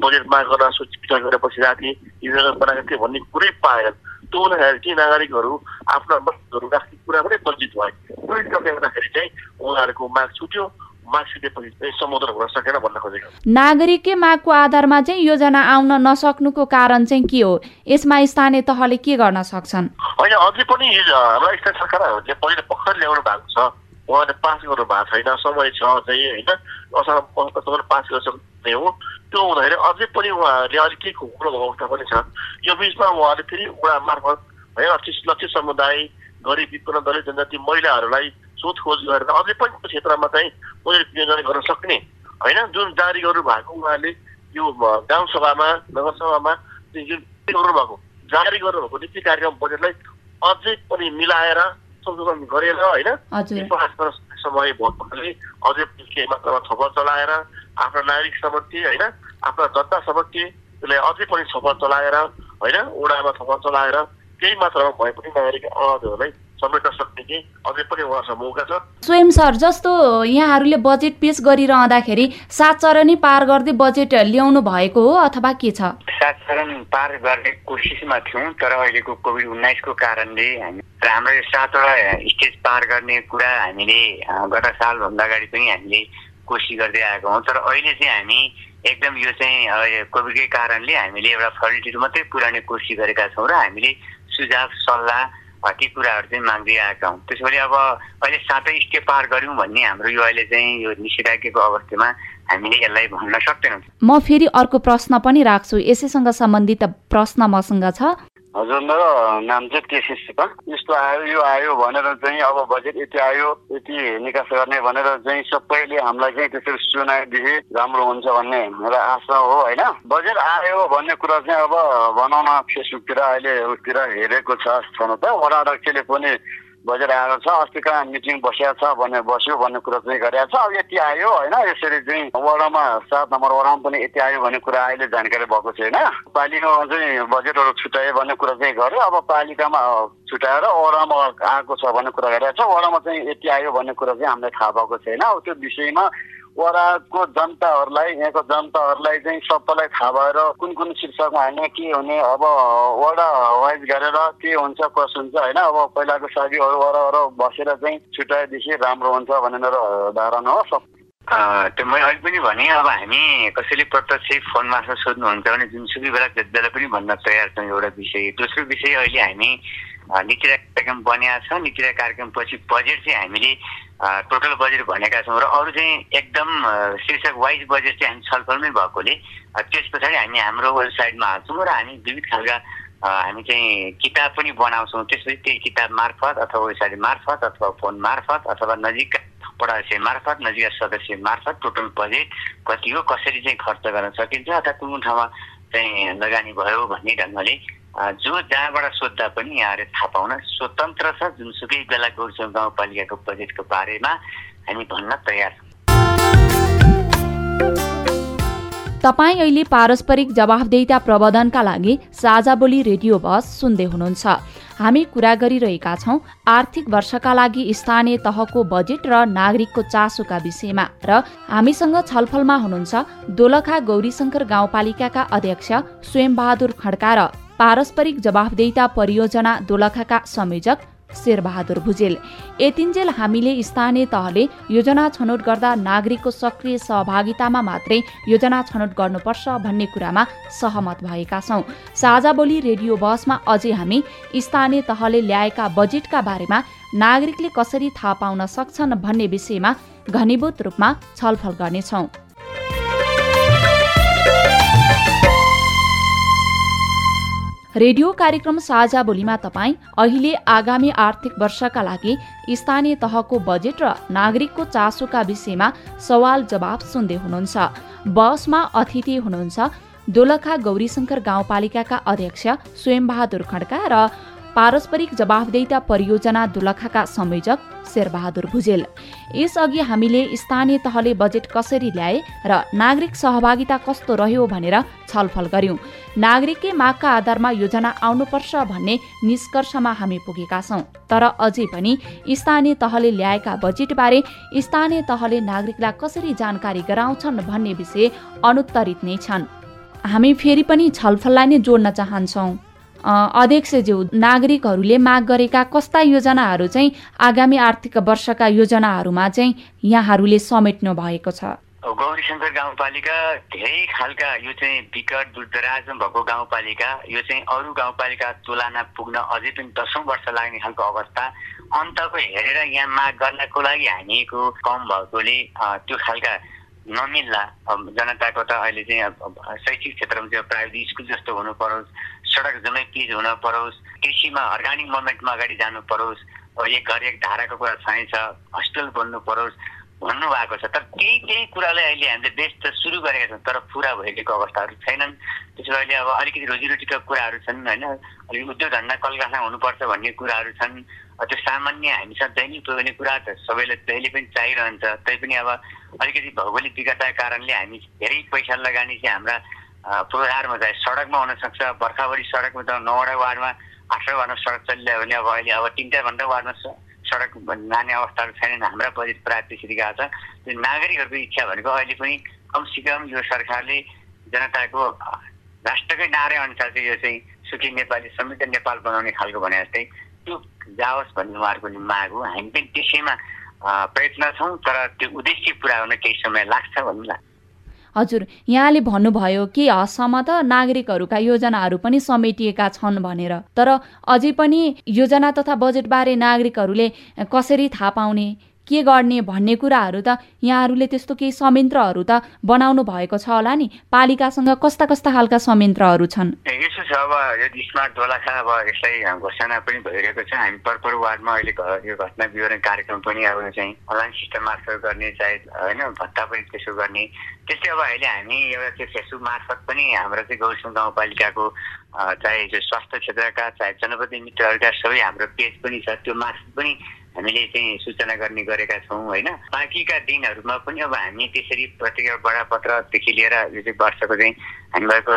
बजेट माग गर्न सोच विचार बसिरहेको थिएँ योजना बनाएको थिएँ भन्ने कुरै पाएन त्यो हुँदाखेरि चाहिँ नागरिकहरू आफ्ना मागहरू राख्ने कुरा पनि वञ्चित भए गर्दाखेरि चाहिँ उनीहरूको माग छुट्यो नागरिककै मागको आधारमा चाहिँ योजना आउन नसक्नुको कारण चाहिँ के हो यसमा स्थानीय तहले के गर्न सक्छन् होइन अझै पनि हाम्रा स्थानीय सरकारहरूले पहिले भर्खर ल्याउनु भएको छ उहाँले पास गर्नु भएको छैन समय छ चाहिँ होइन? असार पास गर्न सक्ने हो त्यो हुँदाखेरि अझै पनि उहाँहरूले अलिक केही खुकुलो भएको अवस्था पनि छ। यो बिचमा उहाँले फेरि उडा मार्फत है लक्षित लक्षित समुदाय गरिब विपन्न दलित जनजाति महिलाहरूलाई सोधखोज गरेर अझै पनि क्षेत्रमा चाहिँ प्रोजेक्ट योजना गर्न सक्ने होइन? जुन जारी गर्नु भएको उहाँले यो गाउँसभामा नगरसभामा जुन गर्नु भएको जारी गर्नुभएको नीति कार्यक्रम बजेटलाई अझै पनि मिलाएर संशोधन गरेर होइन? समय भोटले अझै केही मात्रामा छलफल चलाएर आफ्ना नागरिक समर्थी होइन? आफ्ना जनता समर्थी त्यसलाई अझै पनि छलफल चलाएर होइन? ओडामा छलफल चलाएर केही मात्रामा भए पनि नागरिक आवाजहरूलाई समेट्न सक्ने चाहिँ अझै पनि उहाँसँग मौका छ स्वयं सर जस्तो यहाँहरूले बजेट पेस गरिरहँदाखेरि सात चरणी पार गर्दै बजेट ल्याउनु भएको हो अथवा के छ? सात चरण पार गर्ने कोसिसमा थियौँ तर अहिलेको कोभिड उन्नाइसको कारणले हामी हाम्रो यो सातवटा स्टेज पार गर्ने कुरा हामीले गत सालभन्दा अगाडि पनि हामीले कोसिस गर्दै आएको हौँ। तर अहिले चाहिँ हामी एकदम यो चाहिँ कोभिडकै कारणले हामीले एउटा फर्टिलिटी मात्रै पुऱ्याउने कोसिस गरेका छौँ र हामीले सुझाव सल्लाह ती कुराहरू चाहिँ माग्दै आएका हौँ त्यसैले अब अहिले सातै स्टेप पार गऱ्यौँ भन्ने हाम्रो यो अहिले चाहिँ यो निषेधाज्ञाको अवस्थामा हामीले यसलाई भन्न सक्दैनौँ। म फेरि अर्को प्रश्न पनि राख्छु। यसैसँग सम्बन्धित प्रश्न मसँग छ। हजुर मेरो नाम चाहिँ केसी सुब्बा यस्तो आयो यो आयो भनेर चाहिँ अब बजेट यति आयो यति निकास गर्ने भनेर चाहिँ सबैले हामीलाई चाहिँ त्यसरी सुनाइदिए राम्रो हुन्छ भन्ने मेरो आशा हो होइन? बजेट आयो भन्ने कुरा चाहिँ अब भनौँ न फेसबुकतिर अहिले उतिर हेरेको छ त वडा अध्यक्षले पनि बजेट आएको छ अस्ति कहाँ मिटिङ बसिया छ भने बस्यो भन्ने कुरा चाहिँ गरेको छ। अब यति आयो होइन? यसरी चाहिँ वडामा सात नम्बर वडामा पनि यति आयो भन्ने कुरा अहिले जानकारी भएको छैन। पालिकामा चाहिँ बजेटहरू छुट्यायो भन्ने कुरा चाहिँ गर्यो। अब पालिकामा छुट्याएर वडामा आएको छ भन्ने कुरा गरेको छ। वडामा चाहिँ यति आयो भन्ने कुरा चाहिँ हामीलाई थाहा भएको छैन। अब त्यो विषयमा वडाको जनताहरूलाई यहाँको जनताहरूलाई चाहिँ सबैलाई थाहा भएर कुन कुन शीर्षकमा हाल्ने के हुने अब वडा वाइज गरेर के हुन्छ कसो हुन्छ होइन? अब पहिलाको साथीहरू वरवर बसेर चाहिँ छुट्याएदेखि राम्रो हुन्छ भन्ने मेरो धारणा हो सब। त्यो मैले अहिले पनि भने अब हामी कसैले प्रत्यक्ष फोन मार्फत सोध्नुहुन्छ भने जुनसुकै बेला जसलाई पनि भन्न तयार छौँ एउटा विषय। दोस्रो विषय अहिले हामी नीति कार्यक्रम बनिएको छ कार्यक्रम पछि बजेट चाहिँ हामीले टोटल बजेट भनेका छौँ र अरू चाहिँ एकदम शीर्षक वाइज बजेट चाहिँ हामी छलफलमै भएकोले त्यस पछाडि हामी हाम्रो वेबसाइटमा हाल्छौँ र हामी विविध खालका हामी चाहिँ किताब पनि बनाउँछौँ। त्यसपछि त्यही किताब मार्फत अथवा वेबसाइट मार्फत अथवा फोन मार्फत अथवा नजिकका पढासे मार्फत नजिकका सदस्य मार्फत टोटल बजेट कति हो कसरी चाहिँ खर्च गर्न सकिन्छ अथवा कुन ठाउँमा चाहिँ लगानी भयो भन्ने ढङ्गले जो जहाँबाट सोद्धा पनि यहाँले थाहा पाउन स्वतन्त्र छ जुनसुकै बेला गोर्चौँ गाउँपालिकाको बजेटको बारेमा हामी भन्न तयार तपाईँ अहिले पारस्परिक जवाफदेहिता प्रबन्धनका लागि साझा बोली रेडियो बस सुन्दै हुनुहुन्छ। हामी कुरा गरिरहेका छौँ आर्थिक वर्षका लागि स्थानीय तहको बजेट र नागरिकको चासोका विषयमा र हामीसँग छलफलमा हुनुहुन्छ दोलखा गौरीशङ्कर गाउँपालिकाका अध्यक्ष स्वयंबहादुर खड्का र पारस्परिक जवाफदेहिता परियोजना दोलखाका संयोजक शेरबहादुर भुजेल। यतिन्जेल हामीले स्थानीय तहले योजना छनौट गर्दा नागरिकको सक्रिय सहभागितामा मात्रै योजना छनौट गर्नुपर्छ भन्ने कुरामा सहमत भएका छौँ। साझा बोली रेडियो बसमा अझै हामी स्थानीय तहले ल्याएका बजेटका बारेमा नागरिकले कसरी थाहा पाउन सक्छन् भन्ने विषयमा घनीभूत रूपमा छलफल गर्नेछौँ। रेडियो कार्यक्रम साझा बोलीमा तपाईँ अहिले आगामी आर्थिक वर्षका लागि स्थानीय तहको बजेट र नागरिकको चासोका विषयमा सवाल जवाब सुन्दै हुनुहुन्छ। बसमा अतिथि हुनुहुन्छ दोलखा गौरीशङ्कर गाउँपालिकाका अध्यक्ष स्वयंबहादुर खड्का र पारस्परिक जवाफदेहिता परियोजना दुलखाका संयोजक शेरबहादुर भुजेल। यसअघि हामीले स्थानीय तहले बजेट कसरी ल्याए र नागरिक सहभागिता कस्तो रह्यो भनेर छलफल गर्यौं। नागरिककै मागका आधारमा योजना आउनुपर्छ भन्ने निष्कर्षमा हामी पुगेका छौं। तर अझै पनि स्थानीय तहले ल्याएका बजेटबारे स्थानीय तहले नागरिकलाई कसरी जानकारी गराउँछन् भन्ने विषय अनुत्तरित नै छन्। हामी फेरि पनि छलफललाई नै जोड्न चाहन्छौँ। अध्यक्षज्यू नागरिकहरूले माग गरेका कस्ता योजनाहरू चाहिँ आगामी आर्थिक वर्षका योजनाहरूमा चाहिँ यहाँहरूले समेट्नु भएको छ? गौरी शङ्कर गाउँपालिका धेरै खालका यो चाहिँ विकट दूरदराजमा भएको गाउँपालिका यो चाहिँ अरू गाउँपालिका तुलना पुग्न अझै पनि दसौँ वर्ष लाग्ने खालको अवस्था। अन्तको हेरेर यहाँ माग गर्नको लागि हामीको कम भएकोले त्यो खालका नमिल्ला जनताको त अहिले चाहिँ शैक्षिक क्षेत्रमा चाहिँ प्राइभेट स्कुल जस्तो हुनु परोस् सडक जम्मै पिच हुन परोस्। कृषिमा अर्ग्यानिक मुभमेन्टमा अगाडि जानु परोस्। एक घर एक धाराको कुरा छ हस्पिटल बन्नु परोस् भन्नुभएको छ। तर केही केही कुरालाई अहिले हामीले बेस त सुरु गरेका छौँ तर पुरा भइरहेको अवस्थाहरू छैनन्। त्यसो अहिले अब अलिकति रोजीरोटीका कुराहरू छन् होइन? अलिक उद्योग धन्दा कलकारखाना हुनुपर्छ भन्ने कुराहरू छन्। त्यो सामान्य हामीसँग दैनिक पुग्ने कुरा त सबैलाई जहिले पनि चाहिरहन्छ। तैपनि अब अलिकति भौगोलिक विकटताका कारणले हामी धेरै पैसा लगानी चाहिँ हाम्रा पूर्वाधारमा चाहिँ सडकमा हुनसक्छ। बर्खाभरि सडकमा त नौवटा वार्डमा आठवटा वार्डमा सडक चलिरह्यो भने अब अहिले अब तिनवटा भन्दा वार्डमा सडक लाने अवस्थाहरू छैनन् हाम्रा बजेट प्रायः त्यसरी गएको छ। त्यो नागरिकहरूको इच्छा भनेको अहिले पनि कमसेकम यो सरकारले जनताको राष्ट्रकै नारे अनुसार चाहिँ यो चाहिँ सुखी नेपाली समृद्ध नेपाल बनाउने खालको भने जस्तै त्यो जाओस् भन्ने उहाँहरूको माग हो। हामी पनि त्यसैमा प्रयत्न छौँ तर त्यो उद्देश्य पुरा गर्न केही समय लाग्छ भन्नु लाग्छ। हजुर यहाँले भन्नुभयो के हदसम्म त नागरिकहरूका योजनाहरू पनि समेटिएका छन् भनेर तर अझै पनि योजना तथा बजेटबारे नागरिकहरूले कसरी थाहा पाउने? के गर्ने भन्ने कुराहरू त यहाँहरूले त्यस्तो केही संयन्त्रहरू त बनाउनु भएको छ होला नि। पालिकासँग कस्ता कस्ता खालका संयन्त्रहरू छन्? यसो छ अब यदि स्मार्ट दोलाखा अब यसलाई घोषणा पनि भइरहेको छ। हामी पर वार्डमा अहिले यो घटना विवरण कार्यक्रम पनि अब चाहिँ अनलाइन सिस्टम मार्फत गर्ने चाहे होइन भत्ता पनि त्यसो गर्ने। त्यस्तै अब अहिले हामी एउटा त्यो फेसबुक मार्फत पनि हाम्रो चाहिँ गौसम गाउँपालिकाको चाहे स्वास्थ्य क्षेत्रका चाहे जनप्रतिनिधि मित्रहरूका सबै हाम्रो पेज पनि छ। त्यो मार्फत पनि हामीले चाहिँ सूचना गर्ने गरेका छौँ होइन? बाँकीका दिनहरूमा पनि अब हामी त्यसरी प्रत्येक बडापत्रदेखि लिएर यो चाहिँ वर्षको चाहिँ हामी भएको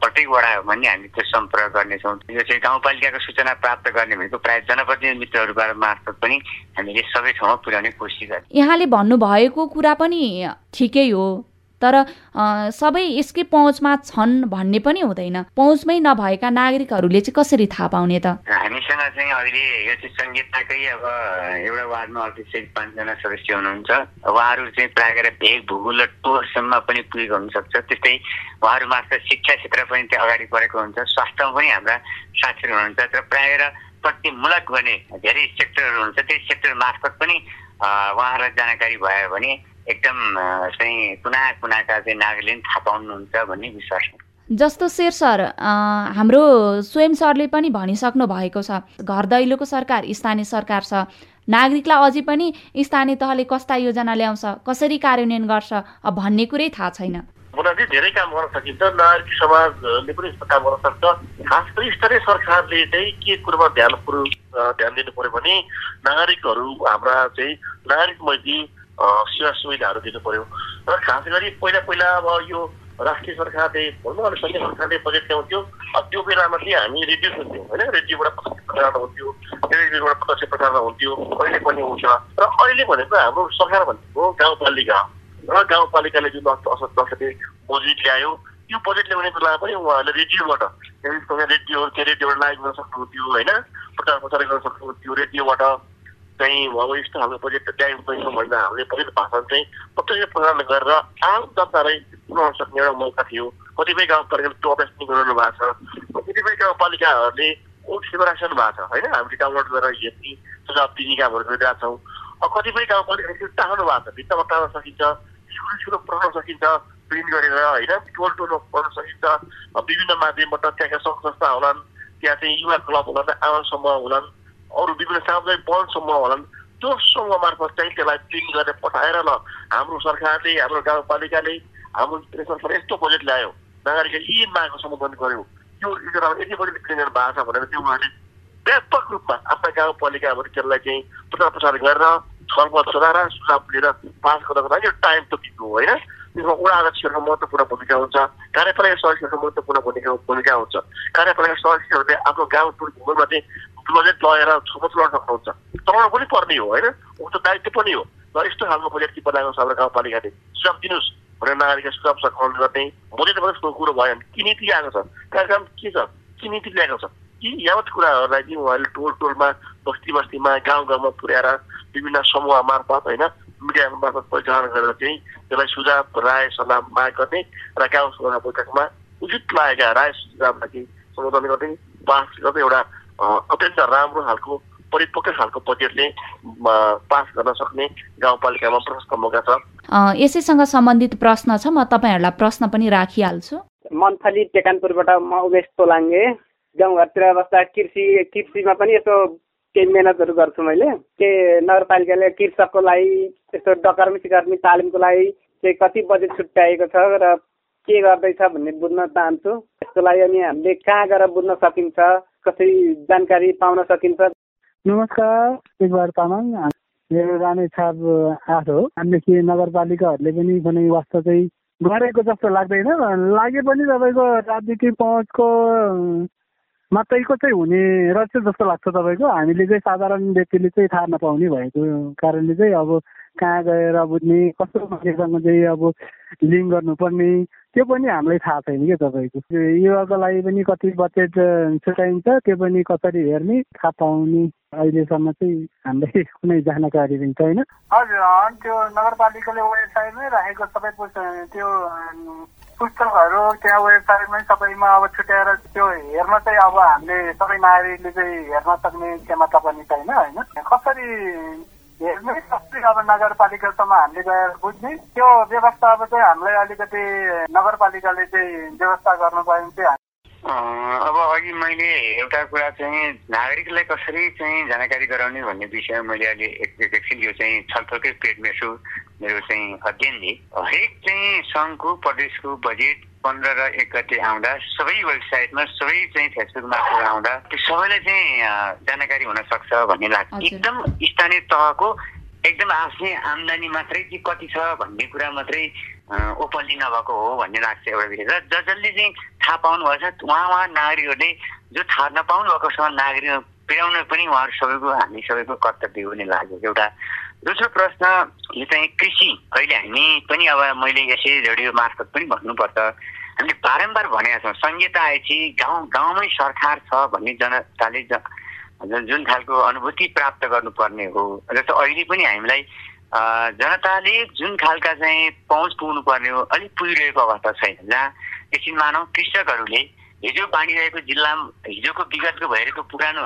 प्रत्येक वडा भने हामी त्यो सम्पर्क गर्नेछौँ। यो चाहिँ गाउँपालिकाको सूचना प्राप्त गर्ने भनेको प्रायः जनप्रतिनिधि मित्रहरूबाट मार्फत पनि हामीले सबै ठाउँमा पुर्याउने कोसिस गर्छौँ। यहाँले भन्नुभएको कुरा पनि ठिकै हो। तर सबै यसकै पहुँचमा छन् भन्ने पनि हुँदैन। पहुँचमै नभएका नागरिकहरूले चाहिँ कसरी थाहा पाउने त? हामीसँग चाहिँ अहिले यो चाहिँ संहिताकै अब एउटा वार्डमा अफिसियल पाँचजना सदस्य हुनुहुन्छ। उहाँहरू चाहिँ प्रायः गरेर भेग भूगोल र टोरसम्म पनि पुगेको हुनसक्छ त्यस्तै उहाँहरू मार्फत शिक्षा क्षेत्र पनि त्यहाँ अगाडि बढेको हुन्छ। स्वास्थ्यमा पनि हाम्रा साथीहरू हुनुहुन्छ। तर प्रायः प्रतिमूलक भने धेरै सेक्टरहरू हुन्छ। त्यही सेक्टर मार्फत पनि उहाँहरूलाई जानकारी भयो भने एकदम चाहिँ कुना कुनाका चाहिँ नागरिकले थाहा पाउनुहुन्छ भन्ने विश्वास जस्तो शेर सर हाम्रो स्वयं सरले पनि भनिसक्नु भएको छ घर दैलोको सरकार स्थानीय सरकार छ। नागरिकलाई अझै पनि स्थानीय तहले कस्ता योजना ल्याउँछ कसरी कार्यान्वयन गर्छ भन्ने कुरै थाहा छैन। मुनाजी धेरै काम गर्न सकिन्छ नागरिक समाजले पनि यस्तो काम गर्न सक्छ। खास गरी स्तरीय सरकारले चाहिँ के कुरोमा ध्यान ध्यान दिनु पर्यो भने नागरिकहरू हाम्रा चाहिँ नागरिक मैत्री सेवा सुविधाहरू दिनु पर्यो र खास गरी पहिला पहिला अब यो राष्ट्रिय सरकारले भनौँ सङ्घीय सरकारले बजेट ल्याउँथ्यो त्यो बेलामा चाहिँ हामी रेडियो सुन्थ्यौँ होइन रेडियोबाट प्रत्यक्ष प्रसारण हुन्थ्यो टेलिभिजनबाट प्रत्यक्ष प्रसारण हुन्थ्यो अहिले पनि हुन्छ र अहिले भनेको हाम्रो सरकार भनेको गाउँपालिका र गाउँपालिकाले जुन दसैँ बजेट ल्यायो त्यो बजेट ल्याउने बेलामा पनि उहाँहरूले रेडियोबाट रेडियो त्यो रेडियोबाट लाइभ गर्न सक्नुहुन्थ्यो होइन प्रचार प्रसार गर्न सक्नुहुन्थ्यो रेडियोबाट चाहिँ अब यस्तो खालको प्रोजेक्ट ल्यायौँ पैसा भन्दा हामीले बजेट भाषण चाहिँ प्रत्यक्ष प्रसारण गरेर आम जनतालाई पुऱ्याउन सक्ने एउटा मौका थियो कतिपय गाउँपालिकाले त्यो अभ्यास पनि गराउनु भएको छ कतिपय गाउँपालिकाहरूले ओट सेवा राखिरहनु भएको छ होइन हामीले डाउनलोड गरेर हेर्ने सुझाव दिने कामहरू गरिरहेका छौँ कतिपय गाउँपालिकाले टार्नु भएको छ भित्तामा टार्न सकिन्छ स्कुल स्कुल पढाउन सकिन्छ प्रिन्ट गरेर होइन टोल टोलमा पढ्न सकिन्छ विभिन्न माध्यमबाट त्यहाँका सङ्घ संस्था होलान् त्यहाँ चाहिँ युवा क्लब होलान् आमा समूह होलान् अरू विभिन्न सामुदायिक वन समूह होलान् त्यो समूह मार्फत चाहिँ त्यसलाई प्रिन्ट गरेर पठाएर ल हाम्रो सरकारले हाम्रो गाउँपालिकाले हाम्रो सरकारले यस्तो बजेट ल्यायो। नागरिकले यी मागको सम्बोधन गर्यो। यति बजेट प्रिन्ट भएको छ भनेर त्यो उहाँले व्यापक रूपमा आफ्ना गाउँपालिकाहरू त्यसलाई चाहिँ प्रचार प्रसार गरेर छलफल चलाएर सुझाव लिएर पास गर्नको लागि टाइम हो होइन? त्यसमा वडा अध्यक्षहरूको महत्त्वपूर्ण भूमिका हुन्छ कार्यपालिका सदस्यहरूको महत्त्वपूर्ण भूमिका भूमिका हुन्छ। कार्यपालिका सदस्यहरूले आफ्नो गाउँ भूगोलमा चाहिँ बजेट लगेर छुमत गर्न सक्नुहुन्छ चलाउनु पनि पर्ने हो होइन? उनको दायित्व पनि हो। र यस्तो खालको बजेट कि बनाएको छ हाम्रो गाउँपालिकाले। सुझाव दिनुहोस्। भनेर नागरिकले सुझाव सघाउन गर्ने बजेट मात्रै कुरो भयो भने के नीति आएको छ? कार्यक्रम के छ? के नीति ल्याएको छ? यी यावत कुराहरूलाई चाहिँ उहाँले टोल टोलमा बस्ती बस्तीमा गाउँ गाउँमा पुर्याएर विभिन्न समूह मार्फत होइन मिडिया मार्फत परिचालन गरेर चाहिँ त्यसलाई सुझाव राय सल्लाह माग गर्ने र गाउँ सभा बैठकमा उचित लागेका राय सुझावलाई चाहिँ सम्बोधन गर्ने पास गर्दै एउटा अत्यन्त राम्रो खालको परिपक्व खालको बजेटले पास गर्न सक्ने गाउँपालिकामा प्रशस्त मौका छ। यसैसँग सम्बन्धित प्रश्न छ म तपाईँहरूलाई प्रश्न पनि राखिहाल्छु। मन्थली टेकानपुरबाट म उमेश तोलाङ्गे गाउँघरतिर बस्दा कृषि कृषिमा पनि यसो केही मिहिनेतहरू गर्छु मैले। के नगरपालिकाले कृषकको लागि यस्तो डकर्मी सिकर्मी तालिमको लागि चाहिँ कति बजेट छुट्याएको छ र के गर्दैछ भन्ने बुझ्न चाहन्छु। यसको लागि अनि हामीले कहाँ गएर बुझ्न सकिन्छ कसरी जानकारी पाउन सकिन्छ? नमस्कार एकबार तामाङ। मेरो राणे छाप आठ हो। हामीदेखि नगरपालिकाहरूले पनि कुनै वास्ता चाहिँ गरेको जस्तो लाग्दैन। लागे पनि तपाईँको राजनीतिक पहुँचको मात्रैको चाहिँ हुने रहेछ जस्तो लाग्छ तपाईँको। हामीले चाहिँ साधारण व्यक्तिले चाहिँ थाहा नपाउने भएको कारणले चाहिँ अब कहाँ गएर बुझ्ने कस्तो मान्छेसँग चाहिँ अब लिङ्क गर्नुपर्ने त्यो पनि हामीलाई थाहा छैन क्या तपाईँको युवाको लागि पनि कति बजेट छुट्याइन्छ त्यो पनि कसरी हेर्ने थाहा पाउने अहिलेसम्म चाहिँ हामीलाई [LAUGHS] कुनै जानकारी पनि छैन। हजुर त्यो नगरपालिकाले वेबसाइटमै राखेको सबै त्यो पुस्तकहरू त्यहाँ वेबसाइटमै सबैमा अब छुट्याएर त्यो हेर्न चाहिँ अब हामीले सबै नागरिकले चाहिँ हेर्न सक्ने क्षमता पनि छैन होइन? कसरी हेर्ने कसरी अब नगरपालिकासम्म हामीले गएर बुझ्ने। त्यो व्यवस्था अब चाहिँ हामीलाई अलिकति नगरपालिकाले चाहिँ व्यवस्था गर्नु पायो भने चाहिँ अब अघि मैले एउटा कुरा चाहिँ नागरिकलाई कसरी चाहिँ जानकारी गराउने भन्ने विषयमा मैले अहिले एकछिन यो चाहिँ छलफलकै पेटमा छु मेरो चाहिँ अध्ययनले। हरेक चाहिँ सङ्घको प्रदेशको बजेट पन्ध्र र एक गते आउँदा सबै वेबसाइटमा सबै चाहिँ फेसबुक मार्फत आउँदा त्यो सबैलाई चाहिँ जानकारी हुन सक्छ भन्ने लाग्छ। एकदम स्थानीय तहको एकदम आफ्नै आम्दानी मात्रै चाहिँ कति छ भन्ने कुरा मात्रै ओपनली नभएको हो भन्ने लाग्छ एउटा विषय। र ज जसले चाहिँ थाहा पाउनु भएको छ उहाँ उहाँ नागरिकहरूले जो थाहा नपाउनु भएको छ नागरिक पुर्याउन पनि उहाँहरू सबैको हामी सबैको कर्तव्य हुने लाग्यो। एउटा दोस्रो प्रश्न यो चाहिँ कृषि। अहिले हामी पनि अब मैले यसै रेडियो मार्फत पनि भन्नुपर्छ। हामीले बारम्बार भनेका छौँ संहिता आएपछि गाउँ गाउँमै सरकार छ भन्ने जनताले जुन खालको अनुभूति प्राप्त गर्नुपर्ने हो। जस्तो अहिले पनि हामीलाई जनताले जुन खालका चाहिँ पहुँच पुग्नु पर्ने हो अलिक पुगिरहेको अवस्था छैन। जहाँ एकछिन मानौ कृषकहरूले हिजो बाँडिरहेको जिल्ला हिजोको विगतको भइरहेको पुरानो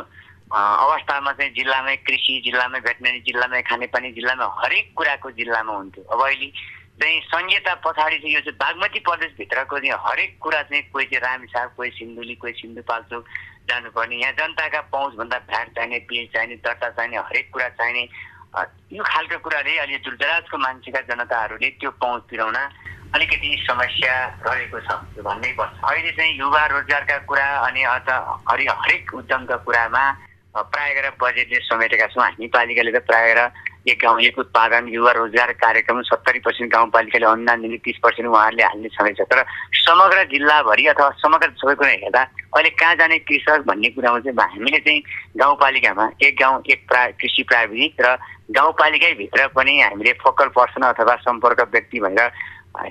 अवस्थामा चाहिँ जिल्लामै कृषि जिल्लामै भेटनरी जिल्लामै खानेपानी जिल्लामा हरेक कुराको जिल्लामा हुन्थ्यो। अब अहिले चाहिँ संहिता पछाडि चाहिँ यो चाहिँ बागमती प्रदेशभित्रको चाहिँ हरेक कुरा चाहिँ कोही चाहिँ रामेसाग कोही सिन्धुली कोही सिन्धुपाल्चोक जानुपर्ने। यहाँ जनताका पहुँचभन्दा भ्याट चाहिने पिल चाहिने दर्ता चाहिने हरेक कुरा चाहिने यो खालको कुराले अहिले दूरदराजको मान्छेका जनताहरूले त्यो पहुँच पुर्याउन अलिकति समस्या रहेको छ भन्नै पर्छ अहिले चाहिँ युवा रोजगारका कुरा अनि अझ हरेक उद्यमका कुरामा प्राय गरेर बजेटले समेटेका छौँ। हामी पालिकाले त प्राय गरेर एक गाउँ एक उत्पादन युवा रोजगार कार्यक्रम सत्तरी पर्सेन्ट गाउँपालिकाले अनुदान दिने तिस पर्सेन्ट उहाँहरूले हाल्ने छँदैछ तर समग्र जिल्लाभरि अथवा समग्र सबै कुरा हेर्दा अहिले कहाँ जाने कृषक भन्ने कुरामा चाहिँ हामीले चाहिँ गाउँपालिकामा एक गाउँ एक प्रा कृषि प्राविधिक र गाउँपालिकैभित्र पनि हामीले फोकल पर्सन अथवा सम्पर्क व्यक्ति भनेर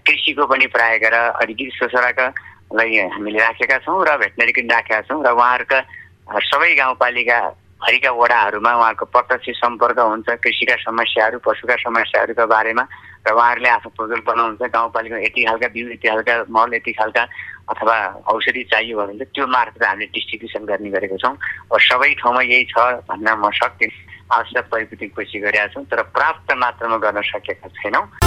कृषिको पनि प्राय गरेर अलिकति सोसराकालाई हामीले राखेका छौँ र भेटनरीको पनि राखेका छौँ र उहाँहरूका सबै गाउँपालिका भरिका वडाहरूमा उहाँहरूको प्रत्यक्ष सम्पर्क हुन्छ कृषिका समस्याहरू पशुका समस्याहरूका बारेमा र उहाँहरूले आफ्नो प्रोजेक्ट बनाउनुहुन्छ। गाउँपालिकामा यति खालका बिउ यति खालका मल यति खालका अथवा औषधि चाहियो भने चाहिँ त्यो मार्फत हामीले डिस्ट्रिब्युसन गर्ने गरेको छौँ। अब सबै ठाउँमा यही छ भन्न म सक्दिनँ। आवश्यक परिपूर्ति कोसिस गरेका छौँ तर प्राप्त मात्रामा गर्न सकेका छैनौँ।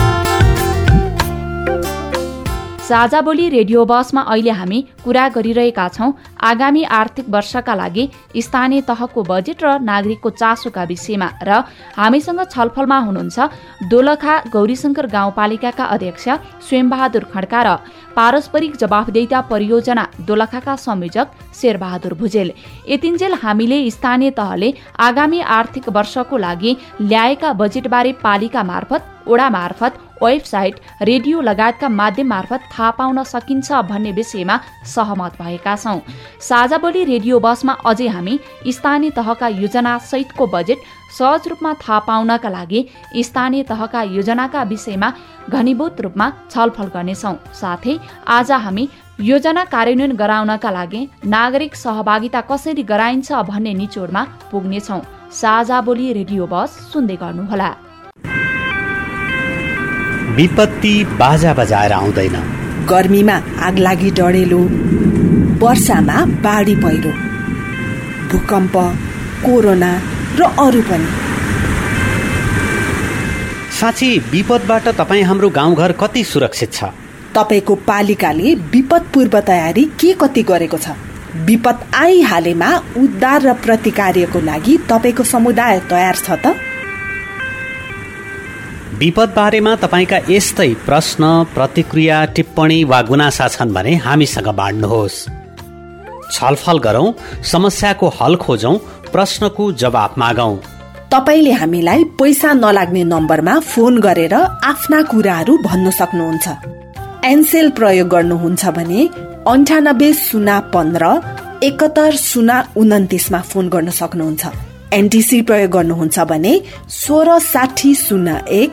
साझा बोली रेडियो बसमा अहिले हामी कुरा गरिरहेका छौँ। आगामी आर्थिक वर्षका लागि स्थानीय तहको बजेट र नागरिकको चासोका विषयमा र हामीसँग छलफलमा हुनुहुन्छ दोलखा गौरीशङ्कर गाउँपालिकाका अध्यक्ष स्वयंबहादुर खड्का र पारस्परिक जवाफदेता परियोजना दोलखाका संयोजक शेरबहादुर भुजेल। यतिन्जेल हामीले स्थानीय तहले आगामी आर्थिक वर्षको लागि ल्याएका बजेटबारे पालिका मार्फत ओडा मार्फत वेबसाइट रेडियो लगायतका माध्यम मार्फत थाहा पाउन सकिन्छ भन्ने विषयमा सहमत भएका छौँ। साझा बोली रेडियो बसमा अझै हामी स्थानीय तहका योजना सहितको बजेट सहज रूपमा थाहा पाउनका लागि स्थानीय तहका योजनाका विषयमा घनीभूत रूपमा छलफल गर्नेछौँ। साथै आज हामी योजना कार्यान्वयन गराउनका लागि नागरिक सहभागिता कसरी गराइन्छ भन्ने निचोडमा पुग्नेछौँ। साझा बोली रेडियो बस सुन्दै गर्नुहोला। विपत्ति बाजा बजाएर आउँदैन। गर्मीमा आगलागी डढेलो वर्षामा बाढी पहिरो भूकम्प कोरोना र अरू पनि। साँच्ची विपदबाट तपाईँ हाम्रो गाउँघर कति सुरक्षित छ? तपाईँको पालिकाले विपद पूर्व तयारी के कति गरेको छ? विपद आइहालेमा उद्धार र प्रतिकार्यको लागि तपाईँको समुदाय तयार छ त? विपद बारेमा तपाईँका यस्तै प्रश्न प्रतिक्रिया टिप्पणी वा गुनासा छन् भने हामीसँग बाँड्नुहोस्। छलफल गरौँ समस्याको हल खोजौँ प्रश्नको जवाब मागौँ। तपाईँले हामीलाई पैसा नलाग्ने नम्बरमा फोन गरेर आफ्ना कुराहरू भन्न सक्नुहुन्छ। एनसेल प्रयोग गर्नुहुन्छ भने अन्ठानब्बे शून्य पन्ध्र एकहत्तर शून्य उन्तिसमा फोन गर्न सक्नुहुन्छ। एनटिसी प्रयोग गर्नुहुन्छ भने सोह्र साठी शून्य एक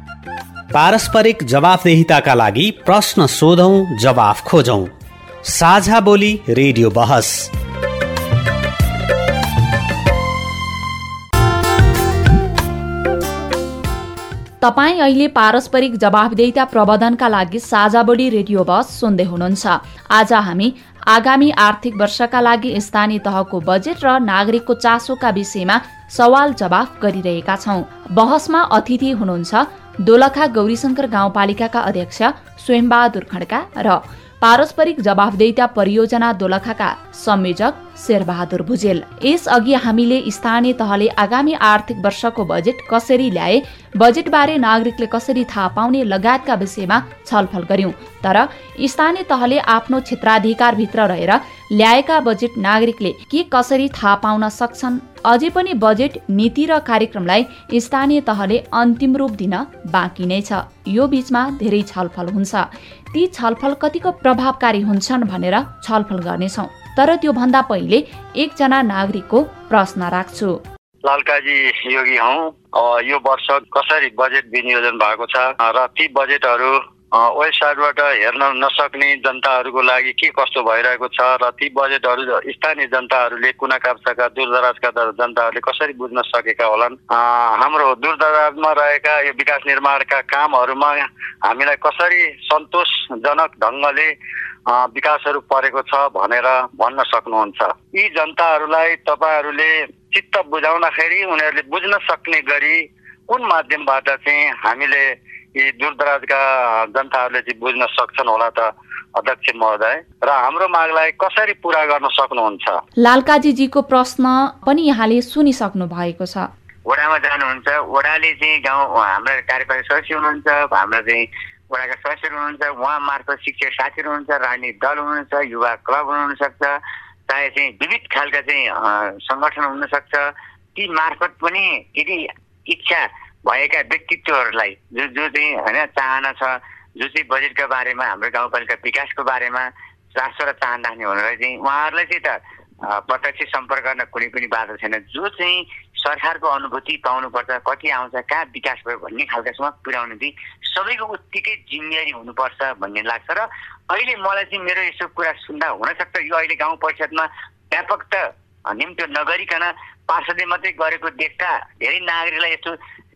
पारस्परिक जवाफदेहिताका लागि प्रश्न सोधौं जवाफ खोजौं। साझा बोली रेडियो बहस। तपाईँ अहिले पारस्परिक जवाबदेता प्रबन्धनका लागि साझाबडी रेडियो बस सुन्दै हुनुहुन्छ। आज हामी आगामी आर्थिक वर्षका लागि स्थानीय तहको बजेट र नागरिकको चासोका विषयमा सवाल जवाफ गरिरहेका छौं। बहसमा अतिथि हुनुहुन्छ दोलखा गौरीशंकर गाउँपालिकाका अध्यक्ष स्वयंबहादुर खड्का र पारस्परिक जवाफदेता परियोजना दोलखाका संयोजक शेरबहादुर भुजेल। यसअघि हामीले स्थानीय तहले आगामी आर्थिक वर्षको बजेट कसरी ल्याए बजेटबारे नागरिकले कसरी थाहा पाउने लगायतका विषयमा छलफल गर्यौं तर स्थानीय तहले आफ्नो क्षेत्राधिकारभित्र रहेर ल्याएका बजेट नागरिकले के कसरी थाहा पाउन सक्छन् अझै पनि बजेट नीति र कार्यक्रमलाई स्थानीय तहले अन्तिम रूप दिन बाँकी नै छ। यो बीचमा धेरै छलफल हुन्छ। ती छलफल कतिको प्रभावकारी हुन्छन् भनेर छलफल गर्नेछौ। तर त्यो भन्दा पहिले एकजना नागरिकको प्रश्न राख्छु। लालकाजी योगी हौ। यो वर्ष कसरी बजेट विनियोजन भएको छ? र ती बजेटहरू वेबसाइटबाट हेर्न नसक्ने जनताहरूको लागि के कस्तो भइरहेको छ र ती बजेटहरू स्थानीय जनताहरूले कुना काप्चाका दूरदराजका जनताहरूले कसरी बुझ्न सकेका होलान्? हाम्रो दूरदराजमा रहेका यो विकास निर्माणका कामहरूमा हामीलाई कसरी सन्तोषजनक ढङ्गले विकासहरू परेको छ भनेर भन्न सक्नुहुन्छ। यी जनताहरूलाई तपाईँहरूले चित्त बुझाउँदाखेरि उनीहरूले बुझ्न सक्ने गरी कुन माध्यमबाट चाहिँ हामीले यी दूरदराजका जनताहरूले चाहिँ बुझ्न सक्छन् होला त अध्यक्ष महोदय। र हाम्रो मागलाई कसरी पुरा गर्न सक्नुहुन्छ? लालकाजीजीको प्रश्न पनि यहाँले सुनिसक्नु भएको छ। वडामा जानुहुन्छ। वडाले चाहिँ गाउँ हाम्रा कार्यकारी सदस्य हुनुहुन्छ हाम्रा चाहिँ वडाका सदस्यहरू हुनुहुन्छ उहाँ मार्फत शिक्षक साथीहरू हुनुहुन्छ राजनीतिक दल हुनुहुन्छ युवा क्लब हुनसक्छ चाहे चाहिँ विविध खालका चाहिँ सङ्गठन हुनसक्छ। ती मार्फत पनि यदि इच्छा भएका व्यक्तित्वहरूलाई जो जो चाहिँ होइन चाहना छ जो चाहिँ बजेटको बारेमा हाम्रो गाउँपालिका विकासको बारेमा चासो र चाहना राख्ने हुनलाई चाहिँ उहाँहरूलाई चाहिँ त प्रत्यक्ष सम्पर्क गर्न कुनै पनि बाधा छैन। जो चाहिँ सरकारको अनुभूति पाउनुपर्छ कति आउँछ कहाँ विकास भयो भन्ने खालकासम्म पुर्याउने चाहिँ सबैको उत्तिकै जिम्मेवारी हुनुपर्छ भन्ने लाग्छ र अहिले मलाई चाहिँ मेरो यसो कुरा सुन्दा हुनसक्छ यो अहिले गाउँ परिषदमा व्यापक त निम्तो नगरिकन पार्षदले मात्रै गरेको देख्दा धेरै नागरिकलाई यस्तो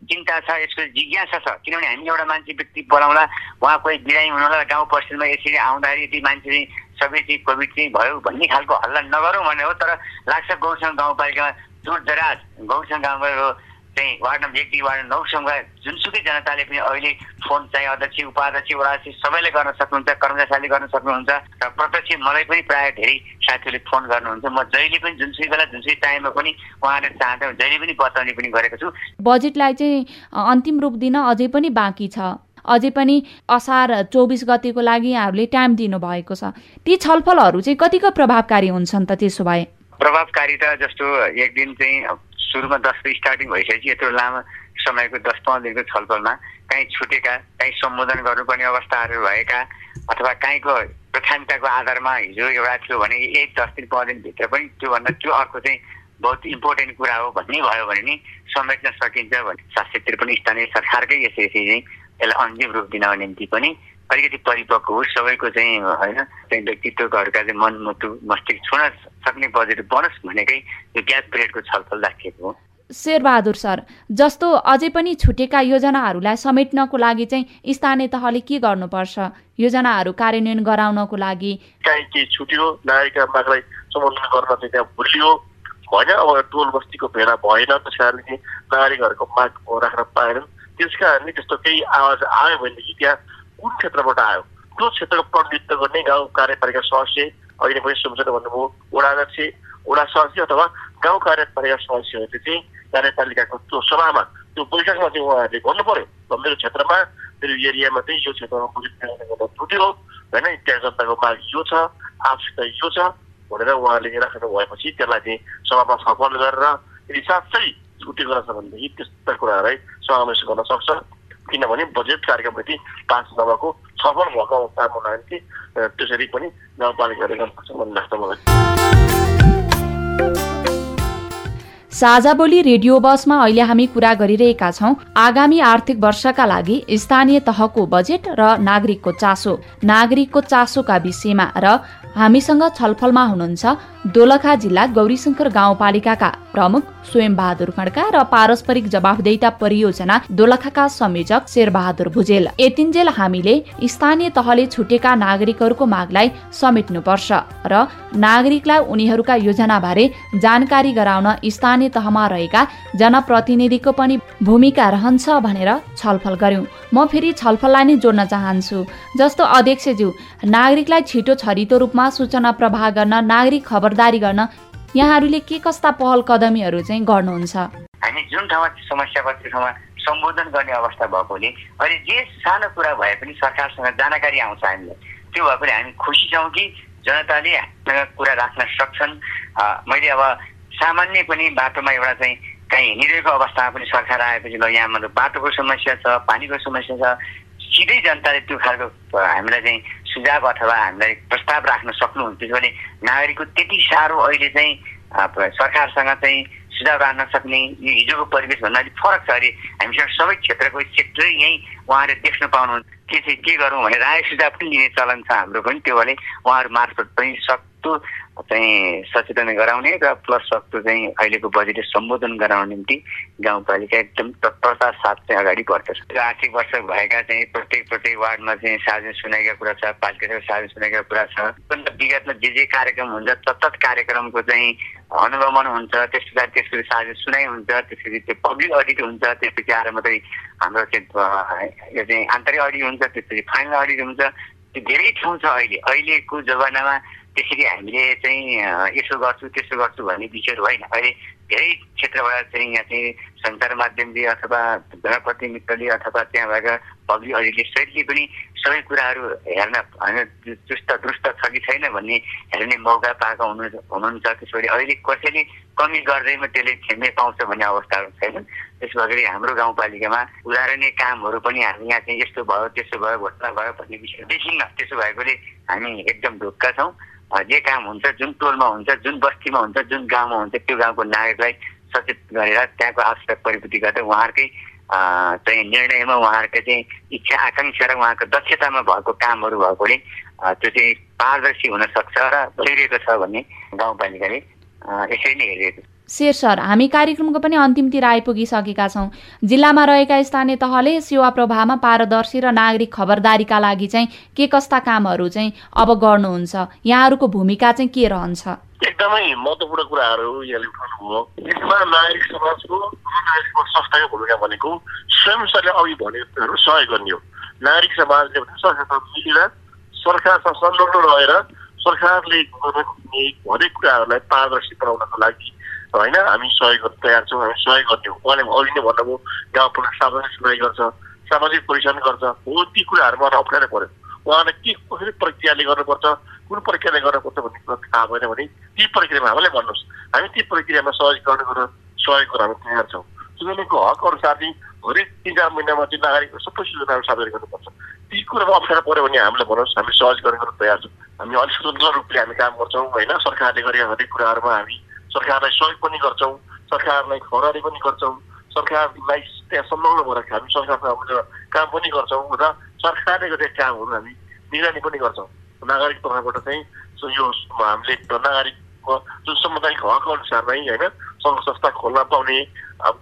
चिन्ता छ यसको जिज्ञासा छ। किनभने हामी एउटा मान्छे व्यक्ति बोलाउँला उहाँ कोही बिरामी हुनुहोला गाउँ परिषदमा यसरी आउँदाखेरि यदि मान्छे चाहिँ सबै चाहिँ कोभिड चाहिँ भयो भन्ने खालको हल्ला नगरौँ भन्ने हो तर लाग्छ गौसँग गाउँपालिकामा दूर दराज गौसँग गाउँपालिकाको चाहिँ वार्ड नम्बर एक वार्ड नौसम्मका जुनसुकै जनताले पनि अहिले फोन चाहिँ अध्यक्ष उपाध्यक्ष वडाध्यक्ष सबैले गर्न सक्नुहुन्छ कर्मचारीले गर्न सक्नुहुन्छ र प्रत्यक्ष मलाई पनि प्रायः धेरै साथीहरूले फोन गर्नुहुन्छ। म जहिले पनि जुनसुकै बेला जुनसुकै टाइममा पनि उहाँहरूले चाहन्छ जहिले पनि बताउने पनि गरेको छु। बजेटलाई चाहिँ अन्तिम रूप दिन अझै पनि बाँकी छ। अझै पनि असार चौबिस गतिको लागि यहाँहरूले टाइम दिनुभएको छ। ती छलफलहरू चाहिँ कतिको प्रभावकारी हुन्छन् त त्यसो भए? प्रभावकारी त जस्तो एक दिन चाहिँ सुरुमा दस स्टार्टिङ भइसकेपछि यत्रो लामो समयको दस पन्ध्र दिनको छलफलमा काहीँ छुटेका काहीँ सम्बोधन गर्नुपर्ने अवस्थाहरू भएका अथवा काहीँको प्राथमिकताको आधारमा हिजो एउटा थियो भने एक दस दिन पन्ध्र दिनभित्र पनि त्योभन्दा त्यो अर्को चाहिँ बहुत इम्पोर्टेन्ट कुरा हो भन्ने भयो भने नि समेट्न सकिन्छ भने सात सय त्रिपन्न स्थानीय सरकारकै यसरी चाहिँ यसलाई अन्तिम रूप दिनको निम्ति पनि अलिकति परिपक्व होस् सबैको चाहिँ होइन चाहिँ व्यक्तित्वहरूका चाहिँ मनमुटु मस्तिष्क छुन सक्ने बजेट बनोस् भनेकै यो ग्यास पिरियडको छलफल राखिएको हो। शेरबहादुर सर जस्तो अझै पनि छुटेका योजनाहरूलाई समेट्नको लागि चाहिँ स्थानीय तहले के गर्नुपर्छ? योजनाहरू कार्यान्वयन गराउनको लागि। काहीँ के छुट्यो नागरिकका मागलाई सम्बोधन गर्न चाहिँ त्यहाँ भुलियो होइन अब टोल बस्तीको भेडा भएन त्यस कारणले नागरिकहरूको माग राख्न पाएनन्। त्यस कारणले त्यस्तो केही आवाज आयो भनेदेखि त्यहाँ कुन क्षेत्रबाट आयो। त्यो क्षेत्रको प्रतिनिधित्व गर्ने गाउँ कार्यपालिका सदस्य अहिले पनि सुन्छन् भन्नुभयो वडा अध्यक्ष वडा सदस्य अथवा गाउँ कार्यपालिका सदस्यहरूले चाहिँ कार्यपालिकाको त्यो सभामा त्यो बैठकमा चाहिँ उहाँहरूले भन्नु पर्यो मेरो क्षेत्रमा मेरो एरियामा चाहिँ यो क्षेत्रमा बजेट त्रुटि हो। होइन त्यहाँ जनताको माग यो छ आवश्यकता यो छ भनेर उहाँले राख्नु भएपछि त्यसलाई चाहिँ सभामा छलफल गरेर यदि साँच्चै छुट्टी गर्न छ भनेदेखि त्यस्ता कुराहरूलाई समावेश गर्न सक्छ। किनभने बजेट कार्यक्रम यदि पास नभएको छलफल भएको अवस्थामा कि त्यसरी पनि गाउँपालिकाले गर्न सक्छ भन्ने लाग्छ मलाई। साझा बोली रेडियो बसमा अहिले हामी कुरा गरिरहेका छौँ। आगामी आर्थिक वर्षका लागि स्थानीय तहको बजेट र नागरिकको चासो। नागरिकको चासोका विषयमा र हामीसँग छलफलमा हुनुहुन्छ दोलखा जिल्ला गौरीशङ्कर गाउँपालिकाका प्रमुख स्वयं बहादुर खड्का र पारस्परिक जवाफदेता परियोजना दोलखाका संयोजक शेरबहादुर भुजेल। यतिन्जेल हामीले स्थानीय तहले छुटेका नागरिकहरूको मागलाई समेट्नुपर्छ र नागरिकलाई उनीहरूका योजनाबारे जानकारी गराउन स्थानीय तहमा रहेका जनप्रतिनिधिको पनि भूमिका रहन्छ भनेर छलफल गर्यौं। म फेरि छलफललाई नै जोड्न चाहन्छु। जस्तो अध्यक्षज्यू नागरिकलाई छिटो छरितो रूपमा सूचना प्रवाह गर्न नागरिक खबरदारी गर्न यहाँहरूले के कस्ता पहल कदमीहरू चाहिँ गर्नुहुन्छ? हामी जुन ठाउँमा समस्या सम्बोधन गर्ने अवस्था भएकोले अहिले जे सानो कुरा भए पनि सरकारसँग जानकारी आउँछ हामीलाई। त्यो भए पनि हामी खुसी छौँ कि जनताले हामीसँग कुरा राख्न सक्छन्। मैले अब सामान्य पनि बाटोमा एउटा चाहिँ कहीँ हिँडिरहेको अवस्थामा पनि सरकार आएपछि ल यहाँ मतलब बाटोको समस्या छ पानीको समस्या छ सिधै जनताले त्यो खालको हामीलाई चाहिँ सुझाव अथवा हामीलाई प्रस्ताव राख्न सक्नुहुन्छ त्यसो भने नागरिकको त्यति साह्रो अहिले चाहिँ सरकारसँग चाहिँ सुझाव राख्न सक्ने यो हिजोको परिवेशभन्दा अलिक फरक छ। अरे हामीसँग सबै क्षेत्रको सेक्टरै यहीँ उहाँहरूले देख्न पाउनुहुन्छ। के चाहिँ के गरौँ भने राय सुझाव पनि लिने चलन छ हाम्रो पनि। त्यो भने उहाँहरू मार्फत पनि सक्दो चाहिँ सचेतना गराउने र प्लस सक्दो चाहिँ अहिलेको बजेट सम्बोधन गराउने निम्ति गाउँपालिका एकदम तत्परतार साथ चाहिँ अगाडि बढ्दछ। यो आर्थिक वर्ष भएका चाहिँ प्रत्येक प्रत्येक वार्डमा चाहिँ सार्वजनिक सुनाइका कुरा छ पालिकाको सार्वजनिक सुनाइका कुरा छ। विगतमा जे जे कार्यक्रम हुन्छ तत्त कार्यक्रमको चाहिँ अनुगमन हुन्छ त्यस पछाडि त्यसपछि सार्वजनिक सुनाइ हुन्छ त्यसपछि त्यो पब्लिक अडिट हुन्छ त्यसपछि आएर मात्रै हाम्रो चाहिँ यो चाहिँ आन्तरिक अडिट हुन्छ त्यसपछि फाइनल अडिट हुन्छ। धेरै ठाउँ छ अहिले। अहिलेको जमानामा त्यसरी हामीले चाहिँ यसो गर्छु त्यसो गर्छु भन्ने विषयहरू होइन। अहिले धेरै क्षेत्रबाट चाहिँ यहाँ चाहिँ सञ्चार माध्यमले अथवा जनप्रतिनिधित्वले अथवा त्यहाँ भएका पब्लिक सहितले पनि सबै कुराहरू हेर्न होइन चुस्त दुरुस्त छ कि छैन भन्ने हेर्ने मौका पाएको हुनु हुनुहुन्छ। त्यसरी अहिले कसैले कमी गर्दैमा त्यसले खेल्ने पाउँछ भन्ने अवस्थाहरू छैन। त्यसो भएखेरि हाम्रो गाउँपालिकामा उदाहरणीय कामहरू पनि हामी यहाँ चाहिँ यस्तो भयो त्यसो भयो घटना भयो भन्ने विषय देखिन्न। त्यसो भएकोले हामी एकदम ढुक्का छौँ। जे काम हुन्छ जुन टोलमा हुन्छ जुन बस्तीमा हुन्छ जुन गाउँमा हुन्छ त्यो गाउँको नागरिकलाई सचेत गरेर त्यहाँको आवश्यकता परिपूर्ति गर्दै उहाँहरूकै चाहिँ निर्णयमा उहाँहरूको चाहिँ इच्छा आकाङ्क्षा र उहाँको दक्षतामा भएको कामहरू भएकोले त्यो चाहिँ पारदर्शी हुन सक्छ र भइरहेको छ भन्ने गाउँपालिकाले यसरी नै हेरिरहेको छ। शेर सर हामी कार्यक्रमको पनि अन्तिमतिर आइपुगिसकेका छौँ। जिल्लामा रहेका स्थानीय तहले सेवा प्रवाहमा पारदर्शी र नागरिक खबरदारीका लागि चाहिँ के कस्ता कामहरू चाहिँ अब गर्नुहुन्छ? यहाँहरूको भूमिका चाहिँ के रहन्छ? एकदमै महत्त्वपूर्ण कुराहरू यहाँले उठाउनुभयो। यसमा नागरिक समाजको नागरिक संस्थाको भूमिका भनेको सरले अघि भनेको सहयोग गर्ने हो। नागरिक समाजले मिलेर सरकारसँग संलग्न रहेर सरकारले हरेक कुराहरूलाई पारदर्शी बनाउनको लागि होइन? हामी सहयोग गर्न तयार छौँ हामी सहयोग गर्ने हो। उहाँले अघि नै भन्नुभयो गाउँ पुनः सार्वजनिक सुनाइ गर्छ सामाजिक परिचालन गर्छ। हो ती कुराहरूमा अप्ठ्यारो पऱ्यो उहाँले के कसरी प्रक्रियाले गर्नुपर्छ कुन प्रक्रियाले गर्नुपर्छ भन्ने कुरा थाहा भएन भने ती प्रक्रियामा हामीलाई भन्नुहोस्। हामी ती प्रक्रियामा सहयोग गर्न गर्न सहयोग गर्न हामी तयार छौँ। सुनाउनेको हक अनुसार चाहिँ हरेक तिन चार महिनामा चाहिँ नागरिकको सबै सूचनाहरू सार्वजनिक गर्नुपर्छ। ती कुरामा अप्ठ्यारो पऱ्यो भने हामीलाई भन्नुहोस् हामी सहयोग गर्न गर्न तयार छौँ। हामी अलिक स्वतन्त्र रूपले हामी काम गर्छौँ होइन? सरकारले गरेका हरेक कुराहरूमा हामी सरकारलाई सहयोग पनि गर्छौँ सरकारलाई खबरदारी पनि गर्छौँ सरकारलाई त्यहाँ संलग्न भएर हामी सरकारसँग काम पनि गर्छौँ र सरकारले गरेका कामहरू हामी निगरानी पनि गर्छौँ। नागरिक तर्फबाट चाहिँ यो हामीले नागरिकको जुन सामुदायिक हक अनुसार नै होइन सङ्घ संस्था खोल्न पाउने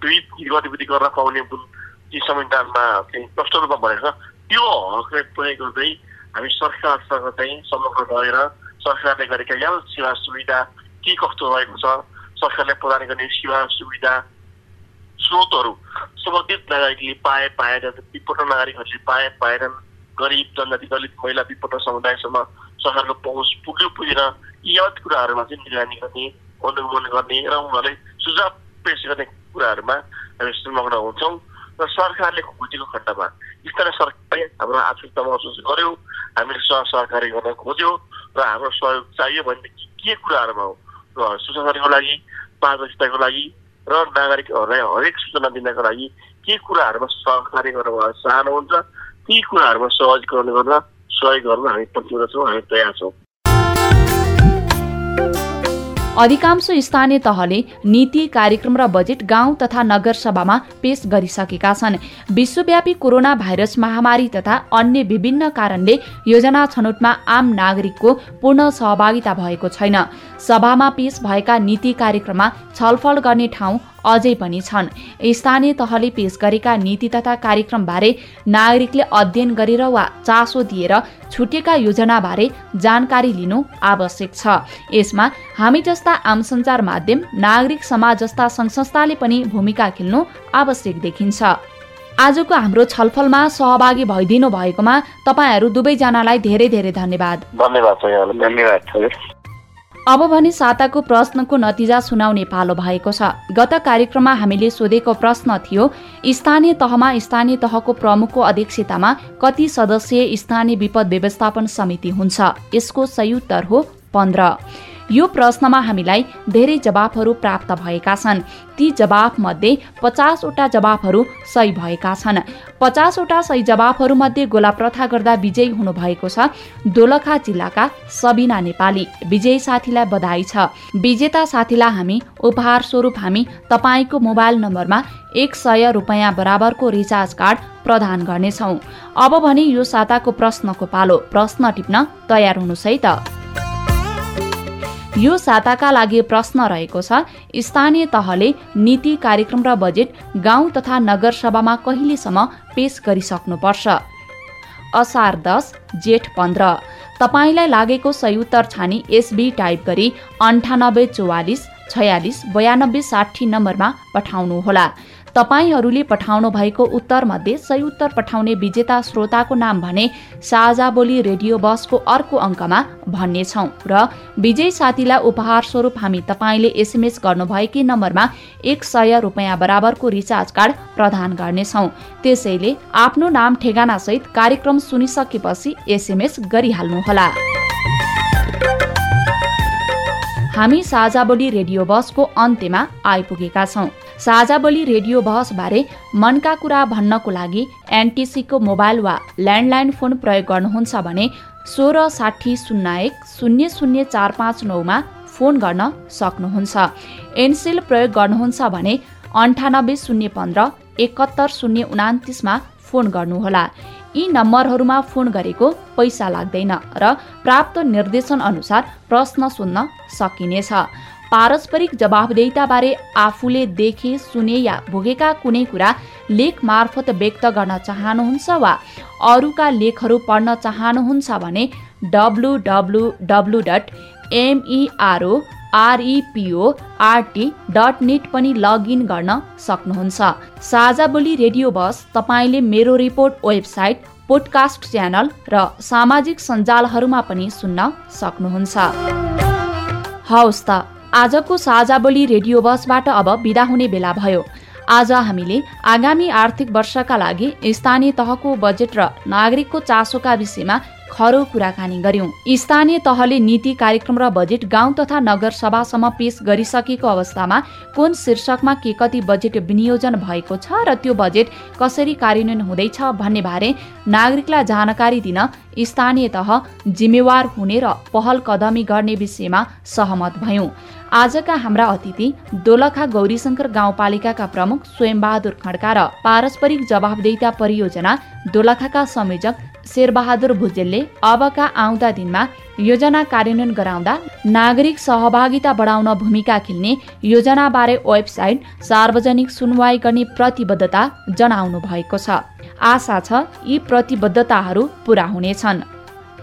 विविध गतिविधि गर्न पाउने जुन ती संविधानमा चाहिँ प्रष्ट रूपमा भनेको छ त्यो हकलाई प्रयोग गर्दै हामी सरकारसँग चाहिँ संलग्न रहेर सरकारले गरेका याल सेवा सुविधा के कस्तो रहेको छ सरकारले प्रदान गर्ने सेवा सुविधा स्रोतहरू सम्बन्धित नागरिकले पाए पाएन विपन्न नागरिकहरूले पाए पाएनन् गरिब जनजाति दलित महिला विपन्न समुदायसम्म सरकारको पहुँच पुग्यो पुगेन यी यावत कुराहरूमा चाहिँ निगरानी गर्ने अनुगमन गर्ने र उनीहरूलाई सुझाव पेश गर्ने कुराहरूमा हामी संलग्न हुन्छौँ र सरकारले खोजेको खण्डमा स्थानीय सरकारले हाम्रो आवश्यकता महसुस गर्यो हामीले सह सहकारी गर्न खोज्यो र हाम्रो सहयोग चाहियो भनेदेखि के कुराहरूमा हो र सुशासनको लागि पारदर्शिताको लागि र नागरिकहरूलाई हरेक सूचना दिनको लागि के कुराहरूमा सहकारी गर्न चाहनुहुन्छ ती कुराहरूमा सहजीकरण गर्न सहयोग गर्न हामी प्रतिबद्ध छौँ हामी तयार छौँ। अधिकांश स्थानीय तहले नीति कार्यक्रम र बजेट गाउँ तथा नगरसभामा पेश गरिसकेका छन्। विश्वव्यापी कोरोना भाइरस महामारी तथा अन्य विभिन्न कारणले योजना छनौटमा आम नागरिकको पूर्ण सहभागिता भएको छैन। सभामा पेश भएका नीति कार्यक्रममा छलफल गर्ने ठाउँ अझै पनि छन्। स्थानीय तहले पेश गरेका नीति तथा कार्यक्रमबारे नागरिकले अध्ययन गरेर वा चासो दिएर छुटेका योजनाबारे जानकारी लिनु आवश्यक छ। यसमा हामी जस्ता आम सञ्चार माध्यम नागरिक समाज जस्ता संस्थाले पनि भूमिका खेल्नु आवश्यक देखिन्छ। आजको हाम्रो छलफलमा सहभागी भइदिनु भएकोमा तपाईँहरू दुवैजनालाई धेरै धेरै धन्यवाद। धन्यवाद धन्यवाद। अब भने साताको प्रश्नको नतिजा सुनाउने पालो भएको छ। गत कार्यक्रममा हामीले सोधेको प्रश्न थियो स्थानीय तहमा स्थानीय तहको प्रमुखको अध्यक्षतामा कति सदस्यीय स्थानीय विपद व्यवस्थापन समिति हुन्छ? यसको उत्तर हो पन्ध्र। यो प्रश्नमा हामीलाई धेरै जवाफहरू प्राप्त भएका छन्। ती जवाफमध्ये पचासवटा जवाफहरू सही भएका छन्। पचासवटा सही जवाफहरूमध्ये गोला प्रथा गर्दा विजयी हुनुभएको छ। दोलखा जिल्लाका सबिना नेपाली विजयी साथीलाई बधाई छ। विजेता साथीलाई हामी उपहार स्वरूप हामी तपाईँको मोबाइल नम्बरमा एक सय रुपियाँ बराबरको रिचार्ज कार्ड प्रदान गर्नेछौ। अब भने यो साताको प्रश्नको पालो। प्रश्न टिप्न तयार हुनुहोस् है त यो साताका लागि प्रश्न रहेको छ स्थानीय तहले नीति कार्यक्रम र बजेट गाउँ तथा नगरसभामा कहिलेसम्म पेश गरिसक्नुपर्छ? असार दस जेठ पन्ध्र। तपाईँलाई लागेको सही उत्तर छानी एसबी टाइप गरी अन्ठानब्बे चौवालिस छयालिस बयानब्बे साठी नम्बरमा पठाउनुहोला। तपाईँहरूले पठाउनु भएको उत्तरमध्ये सही उत्तर पठाउने विजेता श्रोताको नाम भने साझा बोली रेडियो बसको अर्को अङ्कमा भन्नेछौँ र विजय साथीलाई उपहार स्वरूप हामी तपाईँले एसएमएस गर्नुभएकै नम्बरमा एक सय रुपियाँ बराबरको रिचार्ज कार्ड प्रदान गर्नेछौँ। त्यसैले आफ्नो नाम ठेगानासहित कार्यक्रम सुनिसकेपछि एसएमएस गरिहाल्नुहोला। हामी साझा बोली रेडियो बसको अन्त्यमा आइपुगेका छौँ। साझा बोली रेडियो बहसबारे मनका कुरा भन्नको लागि एनटिसीको मोबाइल वा ल्यान्डलाइन फोन प्रयोग गर्नुहुन्छ भने सोह्र साठी शून्य एक शून्य शून्य चार पाँच नौमा फोन गर्न सक्नुहुन्छ। एनसेल प्रयोग गर्नुहुन्छ भने अन्ठानब्बे शून्य पन्ध्र एकहत्तर शून्य उनातिसमा फोन गर्नुहोला। यी नम्बरहरूमा फोन गरेको पैसा लाग्दैन र प्राप्त निर्देशन अनुसार प्रश्न सुन्न सकिनेछ। पारस्परिक जवाबदेताबारे आफूले देखे सुने या भोगेका कुनै कुरा लेख मार्फत व्यक्त गर्न चाहनुहुन्छ वा अरूका लेखहरू पढ्न चाहनुहुन्छ भने W W W dot MERO REPO RT dot net पनि लगइन गर्न सक्नुहुन्छ। साझा बोली रेडियो बस तपाईँले मेरो रिपोर्ट वेबसाइट पोडकास्ट च्यानल र सामाजिक सञ्जालहरूमा पनि सुन्न सक्नुहुन्छ। हवस् त। आजको साझा बोली रेडियो बसबाट अब विदा हुने बेला भयो। आज हामीले आगामी आर्थिक वर्षका लागि स्थानीय तहको बजेट र नागरिकको चासोका विषयमा खरो कुराकानी गर्यौं स्थानीय तहले नीति कार्यक्रम र बजेट गाउँ तथा नगर सभासम्म पेश गरिसकेको अवस्थामा कुन शीर्षकमा के कति बजेट विनियोजन भएको छ र त्यो बजेट कसरी कार्यान्वयन हुँदैछ भन्ने बारे नागरिकलाई जानकारी दिन स्थानीय तह जिम्मेवार हुने र पहल कदमी गर्ने विषयमा सहमत भयौं। आजका हाम्रा अतिथि दोलखा गौरीशङ्कर गाउँपालिकाका प्रमुख स्वयंबहादुर खड्का र पारस्परिक जवाबदेता परियोजना दोलखाका संयोजक शेरबहादुर भुजेलले अबका आउँदा दिनमा योजना कार्यान्वयन गराउँदा नागरिक सहभागिता बढाउन भूमिका खेल्ने योजनाबारे वेबसाइट सार्वजनिक सुनवाई गर्ने प्रतिबद्धता जनाउनु भएको छ। आशा छ यी प्रतिबद्धताहरू पूरा हुनेछन्।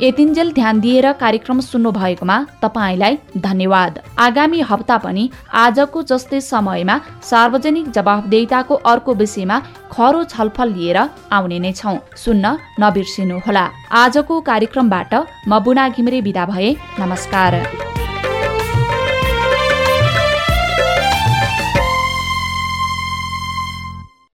यतिन्जेल ध्यान दिएर कार्यक्रम सुन्नु भएकोमा तपाईँलाई धन्यवाद। आगामी हप्ता पनि आजको जस्तै समयमा सार्वजनिक जवाफदेताको अर्को विषयमा खरो छलफल लिएर आउने नै छौ। सुन्न नबिर्सिनुहोला। आजको कार्यक्रमबाट म बुना घिमिरे विदा भए। नमस्कार।